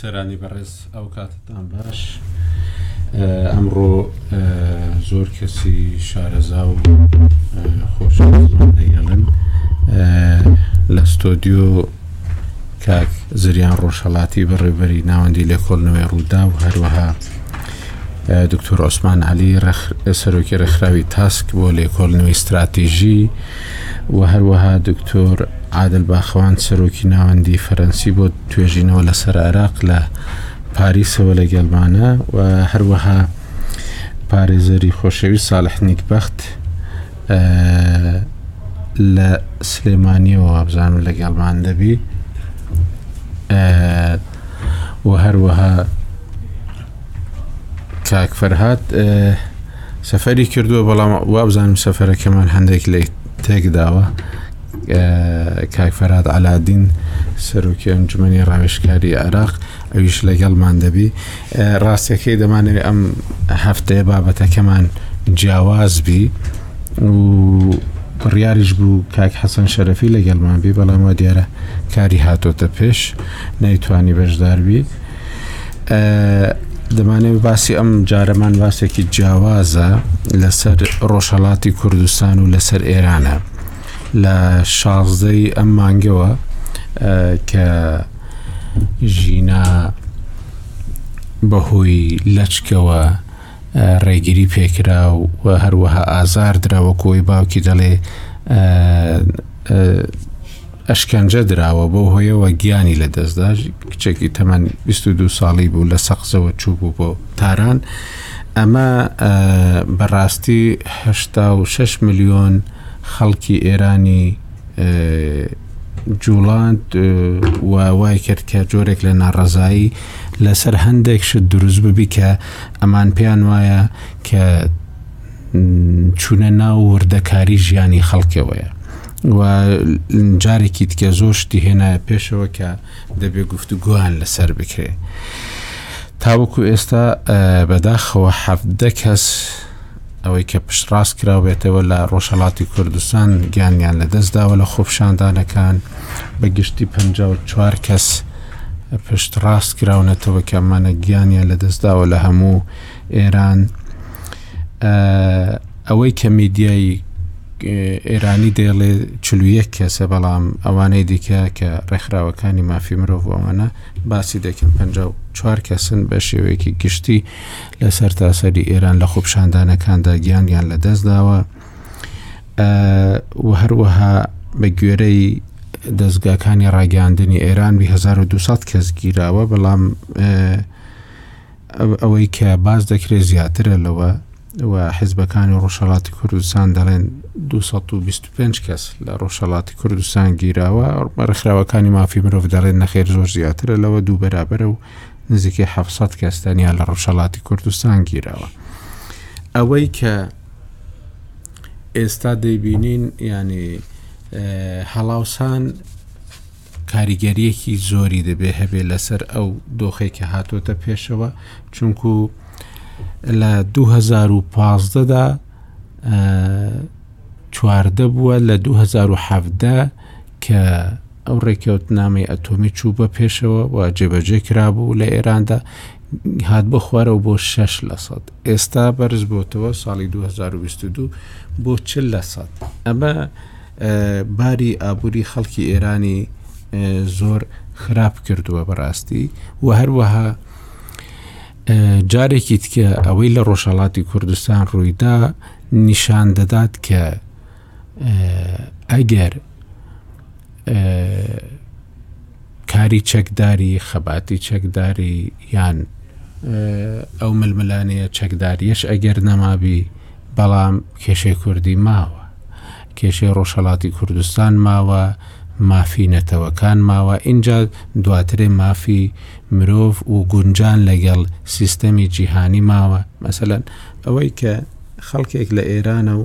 سەرانی بەڕێز ئەو کاتتان باش ئەمڕۆ زۆر کەسی شارەزا و خۆشڵن لە ستۆدیو کاک زریان ڕۆژهەڵاتی بەڕێبەری ناوەندی لێکۆڵنەوەی ڕوودا و هەروەها دکتۆر عوسمان علی سەرۆکی ڕێکخراوی تاسک بۆ لێکۆڵنەوەی استراتیژی و هەروەها دکتۆر عادل باخەوان سەرۆکی ناوەندی فەرەنسی بۆ توێژینەوە لەسەر عێراق لە پاریسەوە لە گەلمانە و هەروەها پارێزەری خۆشەوی ساڵح نیکبەخت لە سلێمانیەوە وابزانم لەگەڵمان دەبی و هەروەها کاک فەرهات سەفەری کردووە بەڵام وابزانم سەفەرەکەمان هەندێک لێ تێکداوە کاک فەرات علادین سەرۆکی ئەنجومی ڕاوێشکاری عێراق ئەویش لەگەڵمان دەبی ڕاستەکەی دەمانەوێت ئەم هەفتەیە بابەتەکەمان جیاواز بی و بڕیاریش بوو کاک حەسەن شەرەفی لەگەڵمان بی بەڵام وا دیارە کاری هاتۆتە پێش نەیتوانی بەشدار بی دەمانەوە باسی ئەم جارەمان باسێکی جیاوازە لەسەر ڕۆژهڵاتی کوردستان و لەسەر ئێرانە لە شازدەی ئەم مانگەوە کە ژینا بەهۆی لەچکەوە ڕێگیری پێکرا و هەروەها ئازاردرا وەکۆی باوکی دەڵێ ئەشکەنجە دراوە بۆ هۆیەوە گیانی لە دەستدا کچێکی تەمەەن 22 ساڵی بوو لە سەقزەوە چوو بوو بۆ تاران ئەمە بەڕاستی 6 میلیۆن خەڵکی ئێرانی جوڵاند و وای کرد کە جۆرێک لە ناڕەزایی لەسەر هەندێک شت دروست ببی کە ئەمان پێیان وایە کە چوونە ناو وردەکاری ژیانی خەڵکەوەیە و جارێکی تکە زۆر شتی هێنا پێشەوە کە دەبێ گفتو گویان لەسەر بکرێ تاوەکو ئێستا بەداخەوە حەفدە کەس ئەوەی کە پشتڕاست کراوبێتەوە لە ڕۆژهەڵاتی کوردستان گیانیان لەدەستداوە لە خۆپشاندانەکان بە گشتی 54 کەس پشت ڕاست کراونەتەوە کە ئەمانە گیانیان لەدەستداوە لە هەموو ئێران ئەوەی کە میدیایی ئێرانی دەیڵێ چلویەک کەسە بەڵام ئەوانەی دیکە کە ڕێکخراوەکانی مافی مرۆڤ ئەوانە باسی دەکەن پ چوار کەسن بە شێوەیەکی گشتی لە سەرتاسەری ئێران لە خۆپشاندانەکاندا گیانیان لە دەستداوە و هەروەها بە گوێرەی دەستگاکانی ڕاگەاندنی ئێران 1200 کەس گیراوە بەڵام ئەوەی کە باز دەکرێت زیاترە لەوە و حزبەکانی ڕۆژهڵاتی کوردستان دەڵێن 225 کەس لە ڕۆژهڵاتی کوردستان گیراوە ڕێکخراوەکانی مافی مرۆڤ دەڵێن نەخێر زۆر زیاترە لەوە دوو بەرابرە و نزیکەی حەفت سەد کەس تەنیا لە ڕۆژهەڵاتی کوردستان گیراوە ئەوەی کە ئێستا دەیبینین ینی هەڵاوسان کاریگەریەکی زۆری دەبێ هەبێ لەسەر ئەو دۆخێک کە هاتۆتە پێشەوە چونکو لە 2015دا چواردە بووە لە 2017دا کە ئەو ڕێککەوتنامەی ئەتۆمی چوو بە پێشەوە و جێبەجێ کرابوو لە ئێراندا هات بۆ خوارەوە بۆ 6 لە سەد ئێستا بەرز بۆتەوە ساڵی 2022 بۆ چ لە سەد ئەمە باری ئابووری خەڵکی ئێرانی زۆر خراپ کردووە بەڕاستی و هەروەها جارێکی تکە ئەوەی لە ڕۆژهڵاتی کوردستان ڕوویدا نیشان دەدات کە ئەگەر کاری چەکداری خەباتی چەکداری یان ئەو ململانەیە چەکداریش ئەگەر نەمابی بەڵام کێشەی کوردی ماوە کێشەی ڕۆژهڵاتی کوردستان ماوە مافی نەتەوەکان ماوە اینجا دواترێ مافی مرۆڤ و گونجان لەگەڵ سیستەمی جیهانی ماوە مەسەەن ئەوەی کە خەڵکێک لە ئێرانە و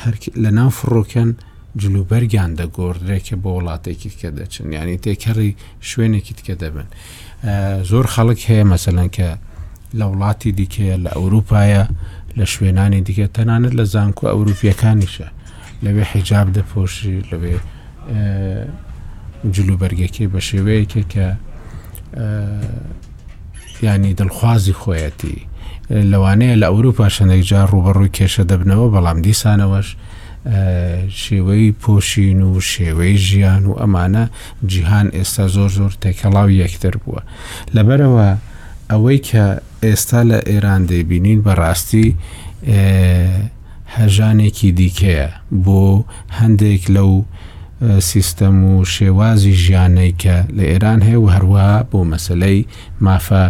هەر لە ناو فڕۆکەن جلوبەرگیان دەگۆڕدرێ کە بۆ وڵاتێکی تکە دەچن یعنی تێکەڕی شوێنێکی تکە دەبن زۆر خەڵک هەیە مەسەلەن کە لە وڵاتی دیکەیە لە ئەوروپایە لە شوێنانی دیکە تەنانەت لە زانکۆ ئەوروپیەکانیشە لەوێ حیجاب دەپۆشی لەوێ جلوبەرگەکەی بە شێوەیەکێکە یانی دڵخوازی خۆیەتی لەوانەیە لە ئەوروپا شەندێک جار ڕوبەڕووی کێشە دەبنەوە بەڵام دیسانەوەش شێوەی پۆشین و شێوەی ژیان و ئەمانە جیهان ئێستا زۆر زۆر تێکەڵاو یەکتر بووە لەبەرەوە ئەوەی کە ئێستا لە ئێران دەیبینین بەڕاستی هەژانێکی دیکەیە بۆ هەندێک لەو سیستەم و شێوازی ژیانەی کە لە ئێران هەیە و هەروەها بۆ مەسەلەی مافە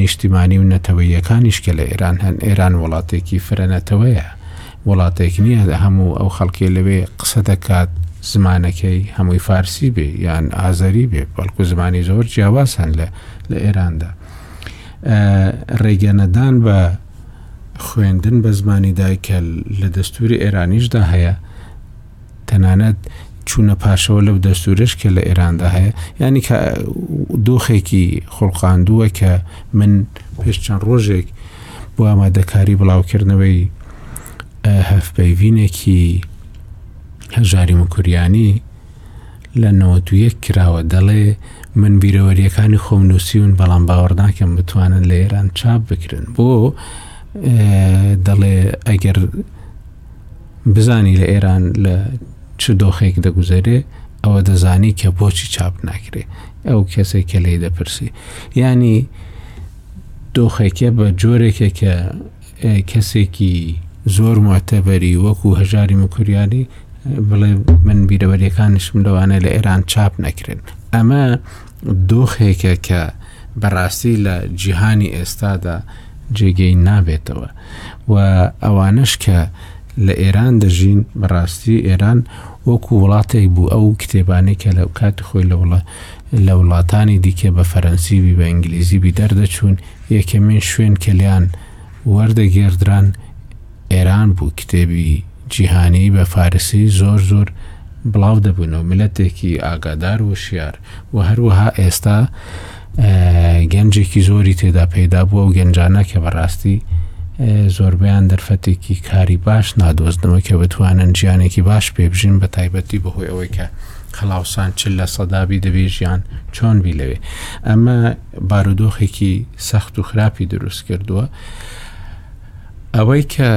نیشتیمانی و نەتەوەیەکانیش کە لە ئێران هەن ئێران وڵاتێکی فرەنەتەوەیە وڵاتێک نییە هەموو ئەو خەڵکی لەوێ قسە دەکات زمانەکەی هەمووی فارسی بێ یان ئازەری بێ بەڵکو زمانی زۆر جیاواز هەن لە لە ئێراندا ڕێگەنەدان بە خوێندن بە زمانی دایک کە لە دەستوری ئێرانیشدا هەیە تەنانەت چوونە پاشەوە لەو دەستورش کە لە ئێراندا هەیە ینی کە دۆخێکی خۆڵقااندووە کە من پێش چەند ڕۆژێک بۆ ئامادەکاری بڵاوکردنەوەی هەفپەیڤینێکی هەژاری مکوریانی لە نەوەد و یەک کراوە دەڵێ من بیرەوەریەکانی خۆم نووسیون بەڵام باوەڕناکەم بتوانن لە ئێران چاپ بکرن بۆ دەڵێ ئەگەر بزانی لە ئێران لە چ دۆخێک دەگوزەرێ ئەوە دەزانی کە بۆچی چاپ ناکرێ ئەو کەسێک کە لی دەپرسی ینی دۆخێکە بە جۆرێکێکە کەسێکی زۆر موعتەبەری وەکو هەژاری مکوریانی بڵێ من بیرەوەریەکانشم لەوانە لە ئێران چاپ نەکرێن ئەمە دۆخێکە کە بەڕاستی لە جیهانی ئێستادا جێگەی نابێتەوە و ئەوانش کە لە ئێران دەژین بەڕاستی ئێران وەکو وڵاتێک بوو ئەو کتێبانی کە لە کاتی خۆی لە وڵە لە وڵاتانی دیکە بە فەرەنسیبی بە ئینگلیزیبی دەردەچوون یەکەمین شوێن کە لێیان وەردەگێردران ئێران بوو، کتێبی جیهانی بە فارسی زۆر زۆر بڵاو دەبوون و ملەتێکی ئاگادار و شیار و هەروەها ئێستا گەنجێکی زۆری تێدا پەیدا بووە و گەنجانە کە بەڕاستی زۆربیان دەرفەتێکی کاری باش نادۆزنەوە کە بتوانن ژیانێکی باش پێبژین بە تایبەتی بەهۆی ئەوەی کە خەڵاوسان چ لە سەدابی دەبێژیان چۆن بی لەوێ ئەمە بارودۆخێکی سەخت و خراپی دروست کردووە ئەوەی کە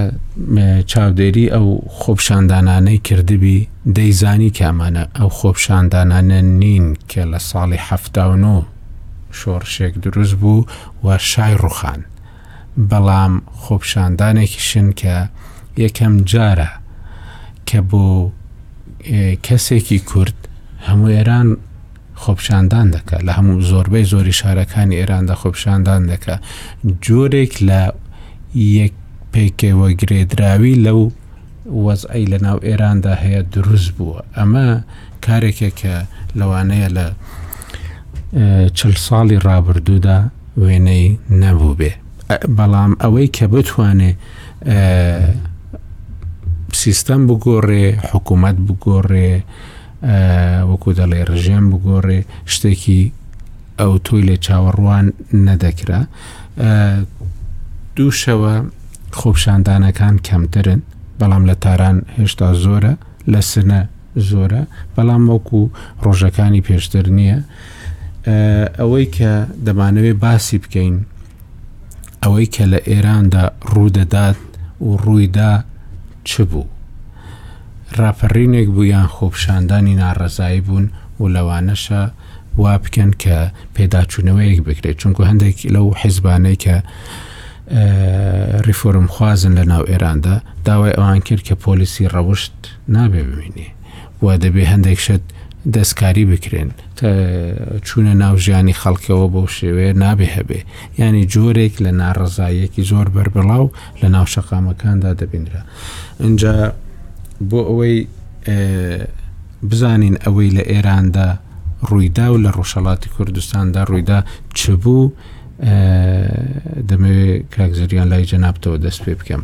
چاودێری ئەو خۆپشاندانانەی کردبی دەیزانی کامانە ئەو خۆپشاندانانە نین کە لە ساڵی هەفتاونۆ شۆڕشێک دروست بوو و شای ڕوخان بەڵام خۆپشاندانێکی شن کە یەکەم جارە کە بۆ کەسێکی کورد هەموو ئێران خۆپیشاندان دەکا لە هەموو زۆربەی زۆری شارەکانی ئێراندا خۆپیشاندان دەکا جۆرێک لە یەک پێکەوە گرێدراوی لەو وەزعی لە ناو ئێراندا هەیە دروست بووە ئەمە کارێکێک کە لەوانەیە لە چل ساڵی ڕابردوودا وێنەی نەبوو بێ بەڵام ئەوەی کە بتوانێ سیستەم بگۆڕێ حکوومەت بگۆڕێ وەکو دەڵێی ڕژێم بگۆڕێ شتێکی ئەوتۆی لە چاوەڕوان نەدەکرا دووشەوە خۆپشاندانەکان کەمترن بەڵام لە تاران هێشتا زۆرە لە سنە زۆرە بەڵام وەکو ڕۆژەکانی پێشتر نییە ئەوەی کە دەمانەوێت باسی بکەین ئەوەی کە لە ئێراندا ڕوودەدات و ڕوویدا چ بوو؟ ڕاپەڕینێک بوو یان خۆپشاندانی ناڕەزایی بوون و لەوانەشە وا بکەن کە پێداچوونەوەیەک بکرێت چونکو هەندێک لەو حیزبانەی کە ریفۆرم خوازن لە ناو ئێراندا داوای ئەوان کرد کە پۆلیسی ڕەوشت نابێ ببینێ و دەبێ هەندێک شت دەستکاری بکرێن. کە چوونە ناو ژیانی خەڵکەوە بەو شێوەیە نابێ هەبێ. یانی جۆرێک لە ناڕەزاییەکی زۆر بەربڵاو لە ناو شەقامەکاندا دەبینرا. ئینجا بۆ ئەوەی بزانین ئەوەی لە ئێراندا ڕوویدا و لە ڕۆژهەڵاتی کوردستاندا ڕوویدا چ بوو دەمەوێت کاکزریان لای جەنابتەوە دەست پێ بکەم.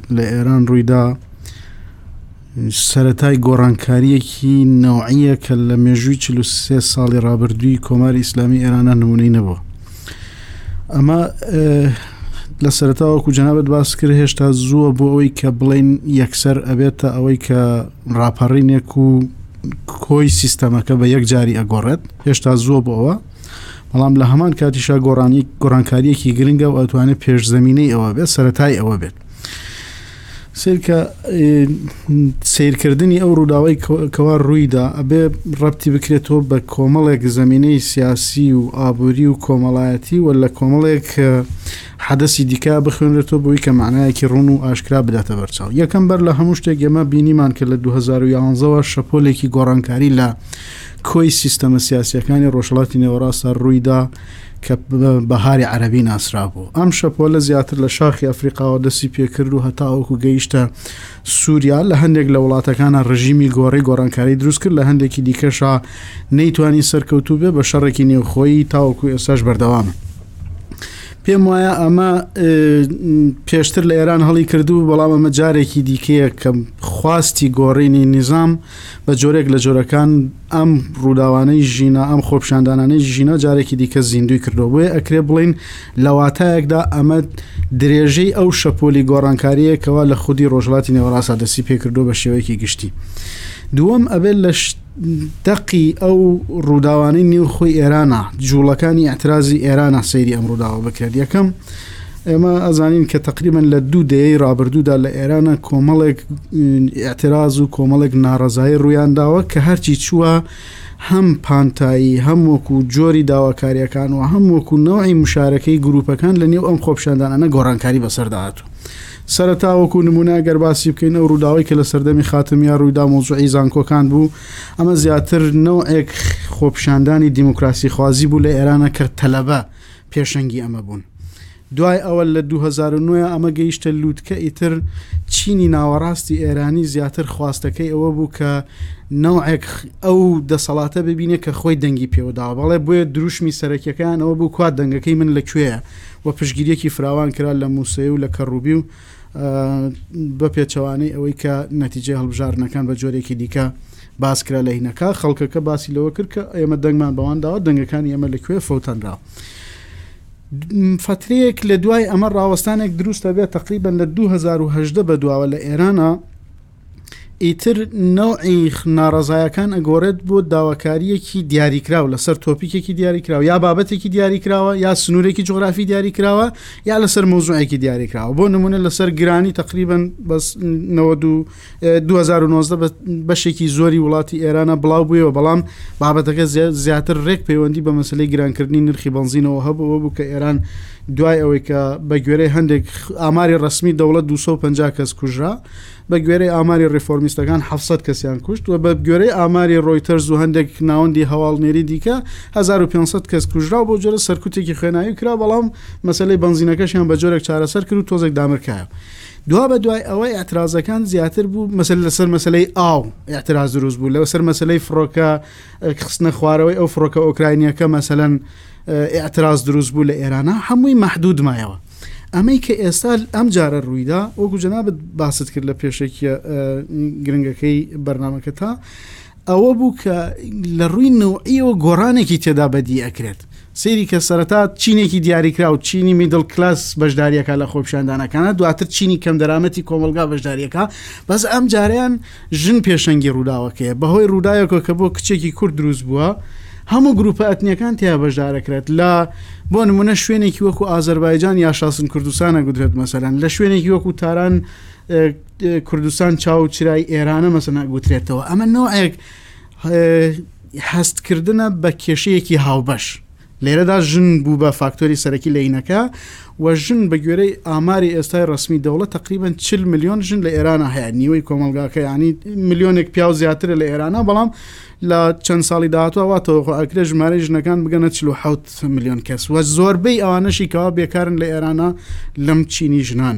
لە ئێران ڕوویدا سەتای گۆڕانکاریەکی نەوعە کە لە مێژووی چ سێ ساڵی ڕابردووی کۆماری ئیسلامی ئێرانە نمونەی نەبووە ئەمە لە سەرتاوەکو جەنابەت باس کرد هێشتا زووە بۆ ئەوەی کە بڵین یەکسەر ئەبێت تا ئەوەی کە ڕاپەڕینێک و کۆی سیستەمەکە بە یەک جاری ئەگۆڕێت هێشتا زووە بۆەوە بەڵام لە هەمان کاتیشا گۆڕانی گۆڕانکاریەکی گرنگە و ئەتوانێت پێشزەمینەی ئەوە بێت سەتای ئەوە بێت سیرکە سیرکردنی ئەو ڕووداوای کەوا ڕوویدا ئەبێ ڕەتی بکرێتەوە بە کۆمەڵێک زمینەی سیاسی و ئابووری و کۆمەڵایەتی و لە کۆمەڵێک حەدەسی دیکە بخوێنرێتەوە بۆی کە معنایەکی ڕون و ئاشکرا بداتە بەرچاو یەکەم بەر لە هەموو شتێک ئێمە بینیمان کە لە 2011ەوە شەپۆلێکی گۆڕانکاری لە کۆی سیستەمە سیاسیەکانی ڕۆژهڵاتی نێوەڕاستە ڕوویدا کە بەهاری عەربی ناسرابوو ئەم شەپۆلە زیاتر لە شاخی ئەفریقاوە دەستی پێکرد و هەتاوەکو گەیشتە سووریا لە هەندێک لە وڵاتەکانە ڕژیمی گۆڕی گۆڕانکاری دروست کرد لە هەندێکی دیکەشا نەیتوانی سەرکەوتوو بێ بە شەڕێکی نێوخۆی تاوەکو ئێساش بەردەوامە پێم وایە ئەمە پێشتر لە ئێران هەڵی کردو بەڵام ئەمە جارێکی دیکەیە کەم خواستی گۆڕینی نیزام بە جۆرێک لە جۆرەکان ئەم ڕووداوانەی ژینا ئەم خۆپشاندانانەی ژینا جارێکی دیکە زیندوی کردەوە بۆیە ئەکرێ بڵین لە واتایەکدا ئەمە درێژەی ئەو شەپۆلی گۆڕانکاریەکەەوە لە خودی ڕۆژڵاتی نێوەڕاستە دەسی پێکردو بە شێوەیەکی گشتی دووەم ئەبێت لە دەقی ئەو ڕووداوانەی نێو خۆی ئێرانە جوڵەکانی ئەترازی ئێرانە سەیری ئەم ڕووداوە بکرێت یەکەم ئێمە ئەزانین کە تەقریبەن لە دوو دەیەی رابردوودا لە ئێرانە کۆمەڵێک ئاعتراز و کۆمەڵێک ناڕزایی ڕوویانداوە کە هەرچی چووە هەم پانتایی هەم وەکو جۆری داواکاریەکان و هەم وەکو نەوەی مشارەکەی گروپەکان لە نێو ئەم خۆپشاندانانە گۆڕانکاری بەسەرداهاتوو سەرەتا وەکو نمونە گەرباسی بکەین ئەو ڕووداوی کە لە سەردەمی خاتم یا ڕوویدا مۆزوعی زانکۆکان بوو ئەمە زیاتر نەوەک خۆپشاندانی دیموکراسی خوازی بوو لە ئێرانە کە تەلەبە پێشەنگی ئەمە بوون دوای ئەوە لە 2009 ئەمە گەیشتە لووتکە ئیتر چینی ناوەڕاستی ئێرانی زیاتر خواستەکەی ئەوە بوو کە نەوەک ئەو دەسەڵاتە ببینێ کە خۆی دەنگی پێوەداوە بەڵێ بۆیە دروشمی سەرەکیەکەیان ئەوە بوو کوا دەنگەکەی من لەکوێیە و پشگیریەکی فراوان کرا لە مووسێ و لە کەڕوبی و بە پێچەوانەی ئەوەی کە نەتیجەی هەڵبژاردنەکان بە جۆرێکی دیکە باس کرا لە هینەکە خەڵکەکە باسی لەوە کرد کە ئێمە دەنگمان بەوان داوە دەنگەکانی ئێمە لە کوێ فەوتەنرا. فترەیەک لە دوای ئەمە ڕاوەستانێک دروستە بێت تقریبان لە 2010 بە دواوە لە ئێرانە ئیتر نەوعی ناڕەزایەکان ئەگۆڕێت بۆ داواکاریەکی دیاریکراو لەسەر تۆپیکێکی دیاریکراوە یا بابەتێکی دیاریکراوە یا سنوورێکی جغرافی دیاریکراوە یا لەسەر مۆزوعێکی دیاریکراوە بۆ نمونە لەسەر گرانی تقریبن بەس 2019 بەشێکی زۆری وڵاتی ئێرانە بڵاو بووەوە بەڵام بابەتەکە زیاتر ڕێک پەیوەندی بە مەسلەی گرانکردنی نرخی بنزینەوە هەبووەوە بوو کە ئێران دوای ئەوەی کە بە گوێرەی هەندێک ئاماری ڕسمی دەوڵەت 250 کەس کوژرا بە گوێرەی ئاماری ڕێفۆرمیستەکان حەفت سەد کەسیان کوشت و بە گوێرەی ئاماری ڕۆیتەرز و هەندێک ناوەندی هەواڵنێری دیکە هەزار و پێنج سەد کەس کوژرا و بەو جۆرە سەرکوتێکی خوێناوی کرا بەڵام مەسەلەی بەنزینەکەشیان بە جۆرێک چارەسەر کرد و تۆزێک دامرکایەوە دوابەدوای ئەوە ئیعترازەکان زیاتر بوو مەسەل لەسەر مەسلەی ئاو ئیعتراز دروست بوو لەسەر مەسلەی فڕۆکە خستنە خوارەوەی ئەو فڕۆکە ئۆکراینیەکە مەسەلەن ئیعتراز دروست بوو لە ئێرانە هەمووی مەحدود مایەوە ئەمەی کە ئێستا ئەم جارە ڕوویدا وەکو جەنابت باست کرد لە پێشێکیە گرنگەکەی بەرنمەکە تا ئەوە بوو کە لە ڕووی نوعیەوە گۆڕانێکی تێدا بەدی ئەکرێت سری کە سەرەتا چینێکی دیاریکرا و چینی میدل کلاس بەشداریەکە لە خۆپشاندانەکانە دواتر چینی کەم دەرامەتی کۆمەلگا بەشداریەکە بەس ئەم جاریان ژن پێشەنگی ڕووداوەکەیە، بەهۆی ڕووداوێکەوە کە بۆ کچێکی کورد دروست بووە، هەموو گرووپە ئەتنییەکان تێیا بەشدارەکرێت، لە بۆ نموونە شوێنێکی وەکوو ئازەربایجان یاشاسن کوردستان ئەگوترێت مەسەلەن، لە شوێنێکی وەکوو تاران کوردستان چاو چرای ئێرانە مەسەلەن ئەگوترێتەوە، ئەمە نەوعێک هەستکردنە بە کێشەیەکی هاوبەش. لێرەدا ژن بوو بە فاکتۆری سەرەکی لەینەکە و ژن بە گوێرەی ئاماری ئێستای ڕسمی دەوڵەت تقریبن چ میلیۆن ژن لە ئێرانە هەیە نیوەی کۆمەلگاکەیانی میلیۆنێک پیا و زیاترە لە ئێرانە بەڵام لە چەند ساڵی داهاتوەواتەوە ئەکرێ ژمارە ژنەکان بگەنە 4 میلیۆن کەس وە زۆربەی ئەوانەشی کەوا بێکارن لە ئێرانە لەم چینی ژنان.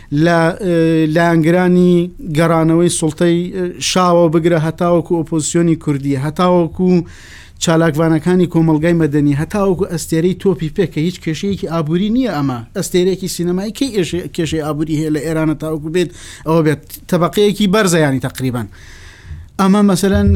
لە لایەنگرانی گەڕانەوەی سوڵتەی شاوە بگرە هەتاوەکو ئۆپۆزیسیۆنی کوردی هەتاوەکو چالاکوانەکانی کۆمەلگای مەدەنی هەتاوەکو ئەستێرەی تۆپی پێ کە هیچ کێشەیەکی ئابووری نییە ئەمە ئەستێرێکی سینەمای کەی ئێش کێشەی ئابووری هەیە لە ئێرانە تاوەکو بێت ئەوە بێت تەبقەیەکی بەرزەیانی تقریبان. ئەمە مەسەەن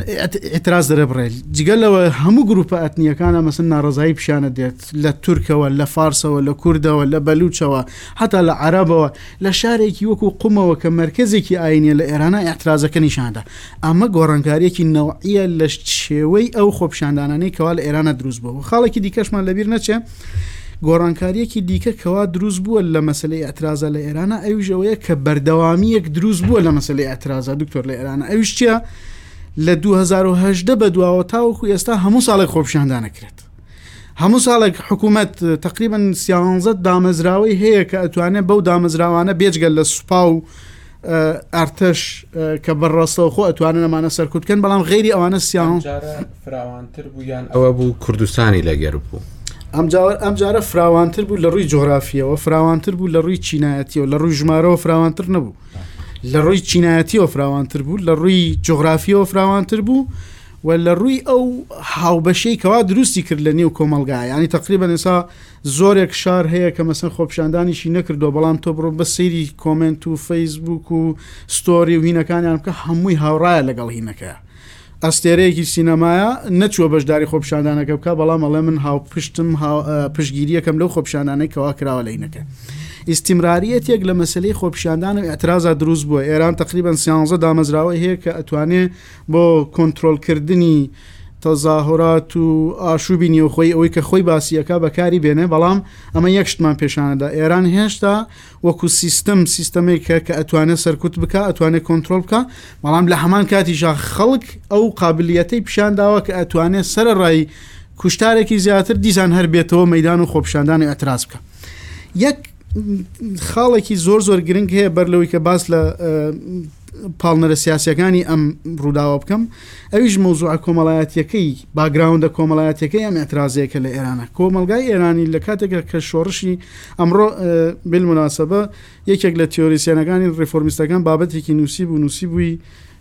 اعتراز دەرە بڕێت جگە لەوە هەموو گروپە ئەتنیەکانە مەسن ناڕزایی پیشانە دێت لە تورکەوە، لە فارسەوە، لە کوردەوە، لە بەلووچەوە، هەتا لە عەرەبەوە، لە شارێکی وەکوو قومەوە کە مەرکەزێکی ئایینییە لە ئێرانە ئێعترازەکە نیشان دا. ئەمە گۆڕانکارییەکی نەوعییە لە شێوەی ئەو خۆپیشاندانانەی کەوا لە ئێرانە دروست بووە و خاڵێکی دیکەشمان لەبیر نەچێ گۆڕانکارییەکی دیکە کەوا دروست بووە لە مەسلەی ئەترازە لە ئێرانە ئەویش ئەوەیە کە بەردەوامییەک دروست بووە لە مەسلەی ئەترازە دکتۆر لە ئێرانە ئەویش چیە لە 2010 بە دواوە تاوەکو ئێستا هەموو ساڵێک خۆپیشاندانەکرێت. هەموو ساڵێک حکوومەت تقریبن سیانزە دامەزراوەی هەیە کە ئەتوانێت بەو دامەزراوانە بێجگەل لە سوپا و ئەرتەش کە بەڕاستەوە خۆ ئەتوانن ئەمانە سەرکوتکەن بەڵام غیری ئەوانە سیان فراوانتر بوویان ئەوە بوو کوردستانی لەگەر بوو ئەمجاوە ئەم جارە فراوانتر بوو لە ڕووی جۆرافیەوە فراوانتر بوو لە ڕووی چینایەتیەوە لە ڕووی ژمارەوە فراوانتر نەبوو لە ڕووی چینایەتیەوە فراوانتر بوو لە ڕووی جۆغرافیەوە فراوانتر بوو و لە ڕووی ئەو هاوبەشیەی کەوا دروستی کرد لە نێو کۆمەڵگا یانی تەقریبەن ئێسا زۆرێک شار هەیە کە مەسەن خۆپیشاندانیشی نەکردووە بەڵام تۆ بڕۆ بە سەیری کۆمنت و فەیسبوک و ستۆری و هینەکانیان بکە هەمووی هاوڕایە لەگەڵ هینەکە ئەستێرەیەکی سینەمایە نەچووە بەشداری خۆپشاندانەکە بکە بەڵام ئەڵێ من هاو پشتم پشگیریەکەم لەو خۆپشانانەی کەوا کراوە لە هینەکە ئیسیمراریەتێک لە مەسلەی خۆپشاندان و اعترازا دروست بووە ئێران تقریبان سیانزە دامەزراوە هەیە کە ئەتوانێ بۆ کۆنترۆڵکردنی تەزاهۆرات و ئاشوبی نێوخۆی ئەوەی کە خۆی باسیەکە بەکاری بێنێ بەڵام ئەمە یەک شتمان پێشانەدا ئێران هێشتا وەکو سیستم سیستەمێکە کە ئەتوانێت سەرکوت بکە ئەتوانێت کۆنتترۆل بکە بەڵام لە هەمان کاتیشا خەڵک ئەو قابلیەتەی پیشانداوە کە ئەتوانێت سەرڕای کوشتارێکی زیاتر دیزان هەر بێتەوە مەدان و خۆپشاندانی ئەتراز بکە یەک خاڵێکی زۆر زۆر گرنگ هەیە بەر لەوەی کە باس لە پاڵنەرە سیاسەکانی ئەم ڕووداوە بکەم ئەویش مەوزوع کۆمەڵایەتەکەی باگراوندە کۆمەڵایەتەکەی ئەم ئەترازەیەکە لە ئێرانە کۆمەلگای ئێرانی لە کاتێکە کە شۆڕشی ئەمڕۆ بمناسبە یەکێک لە تیۆریسیەنەکانی ڕفۆرمستەکان بابەتێکی نووسی بوو نووسی بووی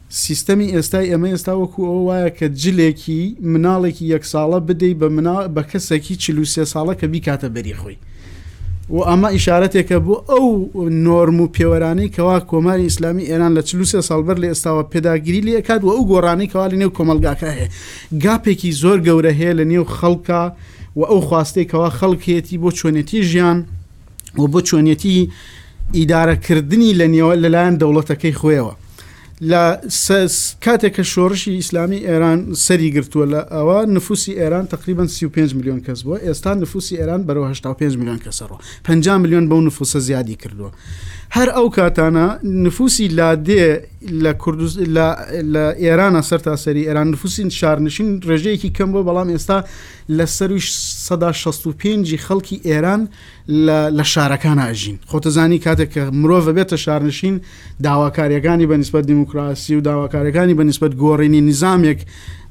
سیستەمی ئێستای ئێمە ئێستا وەکو ئەو وایە کە جلێکی مناڵێکی یەک ساڵە بدەی بە منا بە کەسێکی چلوسێ ساڵە کە بیکاتە بەری خۆی و ئەمە ئیشارەتێکە بۆ ئەو نۆرم و پێوەرانەی کەوا کۆماری ئیسلامی ئێران لە چلوسێ ساڵبەر لە ئێستاوە پێداگیری لەکات و ئەو گۆڕانی کەوا لە نێو کۆمەلگاکە هەیە گاپێکی زۆر گەورە هەیە لە نێو خەڵکە و ئەو خواستێکەوە خەڵکێتی بۆ چۆنێتی ژیان و بۆ چۆنێتی ئیدارەکردنی لە نێوە لەلایەن دەوڵەتەکەی خۆیەوە لە کاتێک کە شۆڕشی ئیسلامی ئێران سەری گرتووە لە ئەوە نفوسی ئێران تقریبان 35 میلیۆن کەس بووە ئێستا نفوسی ئێران بەرەوە 85 میلیۆن کەسەڕۆ 5 میلیۆن بەو نفوسە زیادی کردووە هەر ئەو کاتانە نفوسی لادێ لە کوردز لە ئێرانە سەر تاسەری ئێران نفوسین شارنشین ڕێژەیەکی کەم بۆ بەڵام ئێستا لە سەرویش 1665 خەڵکی ئێران لە لە شارەکانا ئەژین خۆتەزانی کاتێک کە مرۆڤ ئەبێتە شارنشین داواکاریەکانی بە نیسبەت دیموکراسی و داواکاریەکانی بە نیسبەت گۆڕینی نیزامێک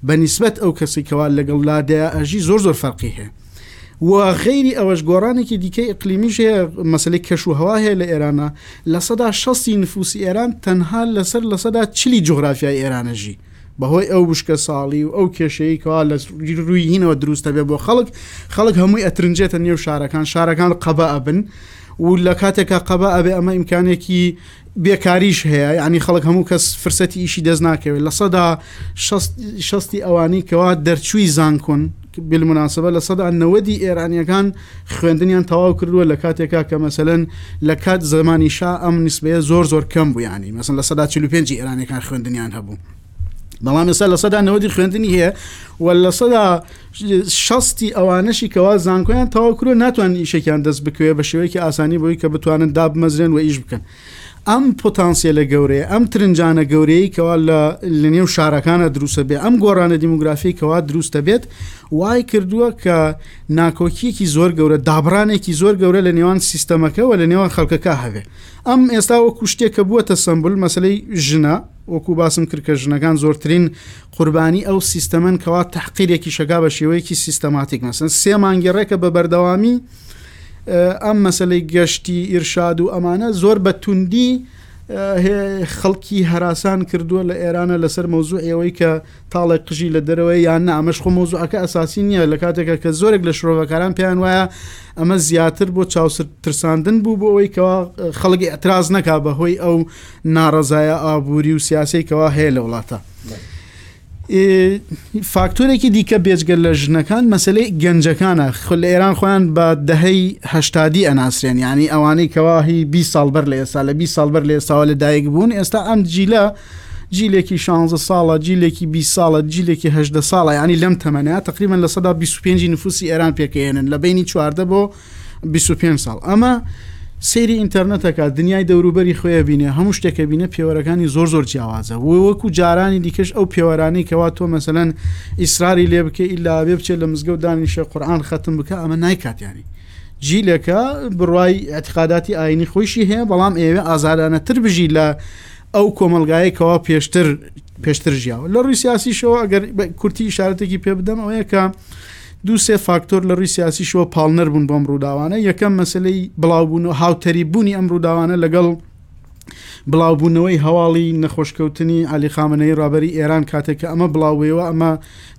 بە نیسبەت ئەو کەسی کەوا لەگەڵ لادەیە ئەژی زۆر زۆر فەرقی هەیە و غیری ئەوەش گۆڕانێکی دیکەی ئەقلیمیش هەیە مەسلەی کەش و هەوا هەیە لە ئێرانە لە سەدا شەستی نفوسی ئێران تەنها لەسەر لە سەدا چلی جغرافیای ئێرانەژی بەهۆی ئەو وشکە ساڵی و ئەو کێشەیەی کەوا لە رووی هینەوە دروست ئەبێ بۆ خەڵک، خەڵک هەمووی ئەترنجێتە نێو شارەکان، شارەکان قەبا ئەبن و لە کاتێکا قەبا ئەبێ ئەمە ئیمکانێکی بێکاریش هەیە، یەعنی خەڵک هەموو کەس فرسەتی ئیشی دەست ناکەوێت، لە سەدا شەست شەستی ئەوانەی کەوا دەرچووی زانکۆن، بالمناسبە لە سەدا نەوەدی ئێرانیەکان خوێندنیان تەواو کردووە لە کاتێکا کە مەسەلەن لە کات زەمانی شا ئەم نسبەیە زۆر زۆر کەم بوویانی مەسن لە سەدا چلو پێنجی ئێرانەکان خوێندنیان هەبوو بەڵام ئێستا لە سەدا نەوەدی خوێندنی هەیە و لە سەدا شەستی ئەوانەشی کەوا زانکۆیان تەواو کرو ناتوان ئیشێکیان دەست بکوێ بە شێوەیەکی ئاسانی بۆی کە بتوانن دابمەزرێن و ئیش بکەن ئەم پۆتانسیەلە گەورەیە، ئەم ترنجانە گەورەیەی کەوا لە لەنێو شارەکانە دروستەبێ، ئەم گۆڕانە دیموگرافیەی کەوا دروستەبێت، وای کردووە کە ناکۆکیەکی زۆر گەورە، دابڕانێکی زۆر گەورە لە نێوان سیستەمەکە و لە نێوان خەڵکەکە هەبێ. ئەم ئێستا وەکو شتێک کە بووەتە سەمبول، مەسەلەی ژنە، وەکو باسم کرد کە ژنەکان زۆرترین قوربانی ئەو سیستەمەن کەوا تەحقیرێکیش ئەکا بە شێوەیەکی سیستەماتیک. مەسەلەن سێ مانگی ڕێکە بە بەردەوامی، ئەم مەسلەی گەشتی ئیرشاد و ئەمانە زۆر بە توندی خەڵکی هەراسان کردووە لە ئێرانە لەسەر مەوزوعەوەی کە تاڵێک قژی لە دەرەوە یان نامەش خۆ مۆزوعەکە ئەساسی نییە لە کاتێکە کە زۆرێک لە شرۆڤەکاران پێیان وایە ئەمە زیاتر بۆ چاوسر ترساندن بوو بۆ ئەوەی کەوا خەڵک ئەتراز نەکا بە هۆی ئەو ناڕەزایە ئابووری و سیاسەی کەوا هەیە لە وڵاتە. فاکتۆرێکی دیکە بێجگە لە ژنەکان مەسلەی گەنجەکانە خۆ لە ئێران خۆیان بە دەهەی هەشتادی ئەناسرێن ینی ئەوانەی کەواهی بی ساڵ بەر لە ئێستا لە بی ساڵ بەر لە ئێستاوە لە دایک بوون ئێستا ئەم جیلە جیلێکی 16 ساڵە جیلێکی 20 ساڵە جیلێکی هەدە ساڵە ینی لەم تەمەنە تقریبان لە سەدا 25 نفوسی ئێران پێکەێنن لە بینی چواردە بۆ بیست و پێنج ساڵ ئەمە سەیری ئینتەرنەتەکە دنیای دەوروبەری خۆیە بینێ هەموو شتێکە بینە پێوەرەکانی زۆر زۆر جیاوازە وەکو جارانی دیکەش ئەو پێوەرانی کەوا تۆ مەسەەن ئیسراری لێ بکە ئیلا بێ بچێت لە مزگەوت دانیشە قورآان ختم بکە ئەمە نایکاتیانی جیلەکە بڕای اعتقاداتی ئاینی خۆشی هەیە بەڵام ئێوێ ئازارانەتر بژی لە ئەو کۆمەلگایەکەەوە پێشتر پێشتر ژیاوە لە ڕووی سیاسیشەوە ئەگەر کورتی شارەتێکی پێ بدەم ئەوەیە کە دوو سێ فاکتۆر لە ڕووی سیاسیشەوە پاڵنەر بوون بۆم ڕووداوانە یەکەم مەسلەی بڵاوبوون و هاوتەریب بوونی ئەم ڕووداوانە لەگەڵ بڵاوبوونەوەی هەواڵی نەخۆشکەوتنی علی خامنەی ڕابەری ئێران کاتێک کە ئەمە بڵاوەوە ئەمە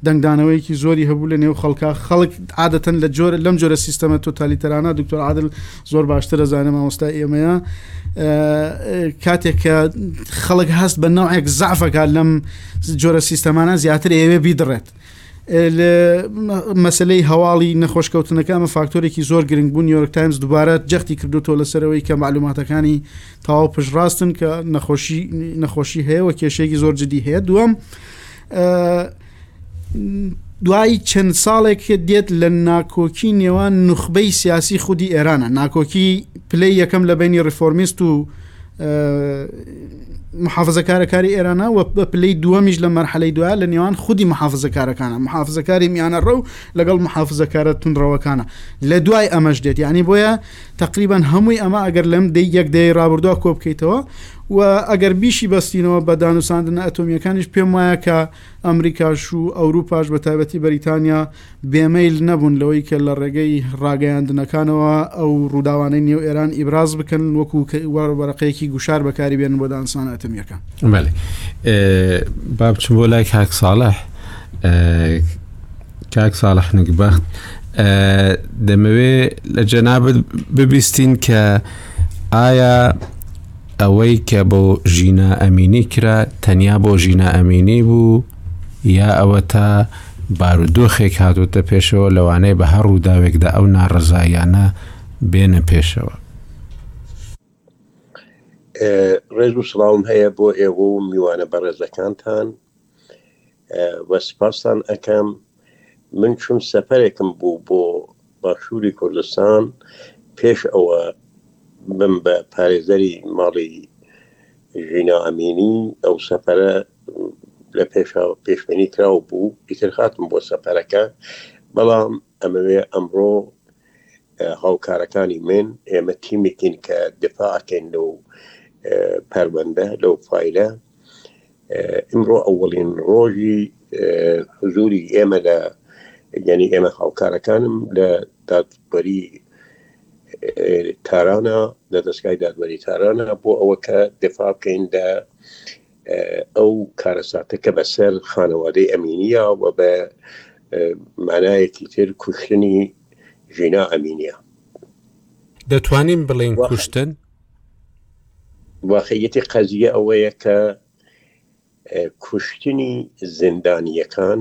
دەنگدانەوەیەکی زۆری هەبوو لە نێو خەڵکە خەڵک عادەتەن لە جۆر لەم جۆرە سیستەمە تۆتالیتەرانە دکتۆر عادل زۆر باشتر دەزانێت مامۆستا ئێمەیە کاتێک کە خەڵک هەست بە ناوێک زعفەکە لەم جۆرە سیستەمانە زیاتر ئێوێ بیدڕێت مەسلەی هەواڵی نەخۆشکەوتنەکە ئەمە فاکتۆرێکی زۆر گرنگ بوو نیویۆرک تایمز دووبارە جەختی کردوتۆ لەسەرەوەی کە معلوماتەکانی تاو پشڕاستن کە نەخۆشی نەخۆشی هەیە و کێشێکی زۆر جدی هەیە دووەم دوایی چەند ساڵێک دێت لە ناکۆکی نێوان نخبەی سیاسی خودی ئێرانە ناکۆکی پلی یەکەم لە بینی ڕفۆرمیست و محافزەکارەکاری ئێرانە و بە پلەی دووەمیش لە مەرحەلەی دوایە لە نێوان خودی محافزەکارەکانە محافزەکاری میانە ڕە و لەگەڵ محافزەکارە تونڕەوەکانە لە دوای ئەمەش دێت یعنی بۆیە تقریبان هەمووی ئەمە ئەگەر لەم دەی یەک دەی ڕابردووە کۆ بکەیتەوە و ئەگەر بیشی بەستینەوە بە دانوساندنە ئەتۆمیەکانیش پێم وایە کە ئەمریکاش و ئەوروپاش بە تایبەتی بەریتانیا بێمەیل نەبوون لەوەی کە لە ڕێگەی ڕاگەیاندنەکانەوە ئەو ڕووداوانەی نێو ئێران ئیبراز بکەن وەکوو وەرەقەیەکی گوشار بەکاری بێنن بۆ دانسانە ئەتەمییەکان با بچم بۆ لای کاک ساڵح کاک ساڵح نگبەخت دەمەوێ لە جەنابەت ببیستین کە ئایا ئەوەی کە بۆ ژینا ئەمینی کرا تەنیا بۆ ژینا ئەمینی بوو یا ئەوە تا بارودۆخێک هاتۆتە پێشەوە لەوانەیە بە هەر ڕووداوێکدا ئەو ناڕەزاییانە بێنە پێشەوە. ڕێز و سڵاوم هەیە بۆ ئێوە و میوانە بەڕێزەکانتان وە سپاستان ئەکەم من چون سەفەرێکم بوو بۆ باشوری کوردستان پێش ئەوە بم بە پارێزەری ماڵی ژینا ئەمینی ئەو سەفەرە لە پێشا پێشبینی کراو بوو ئیتر هاتم بۆ سەفەرەکە بەڵام ئەمەوێ ئەمڕۆ هاوکارەکانی من ئێمە تیمێکین کە دفاعکەین لەو پەروەندە لەو فیلە ئمڕۆ ئەوەڵین ڕۆژی حزوری ئێمە لە یعنی ئێمە هاوکارەکانم لە دادوەری تارانە لە دەستگای دادوەری تارانە بۆ ئەوە کە دفاع بکەین لە ئەو کارەساتە کە بەسەر خانەوادەی ئەمینە و بە مانایەکی تر کوشتنی ژینا ئەمینە دەتوانین بڵێین کوشتن؟ واقعیەتی قەزیە ئەوەیە کە کوشتنی زیندانیەکان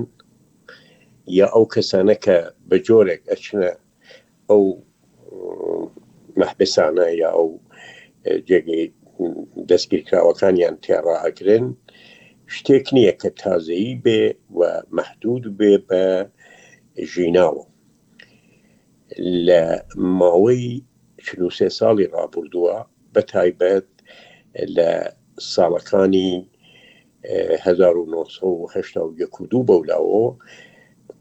یا ئەو کەسانە کە بە جۆرێک ئەچنە ئەو مەحبسانە یا ئەو جێگەی دەستگیرکراوەکانیان تێڕا ئەگرن شتێک نییە کە تازەیی بێ و مەحدود بێ بە ژیناوە لە ماوەی چل و سێ ساڵی ڕابوردووە بە تایبەت لە ساڵەکانی هەزار و نۆ سەد و هەشتا و یەک و دوو بەولاوە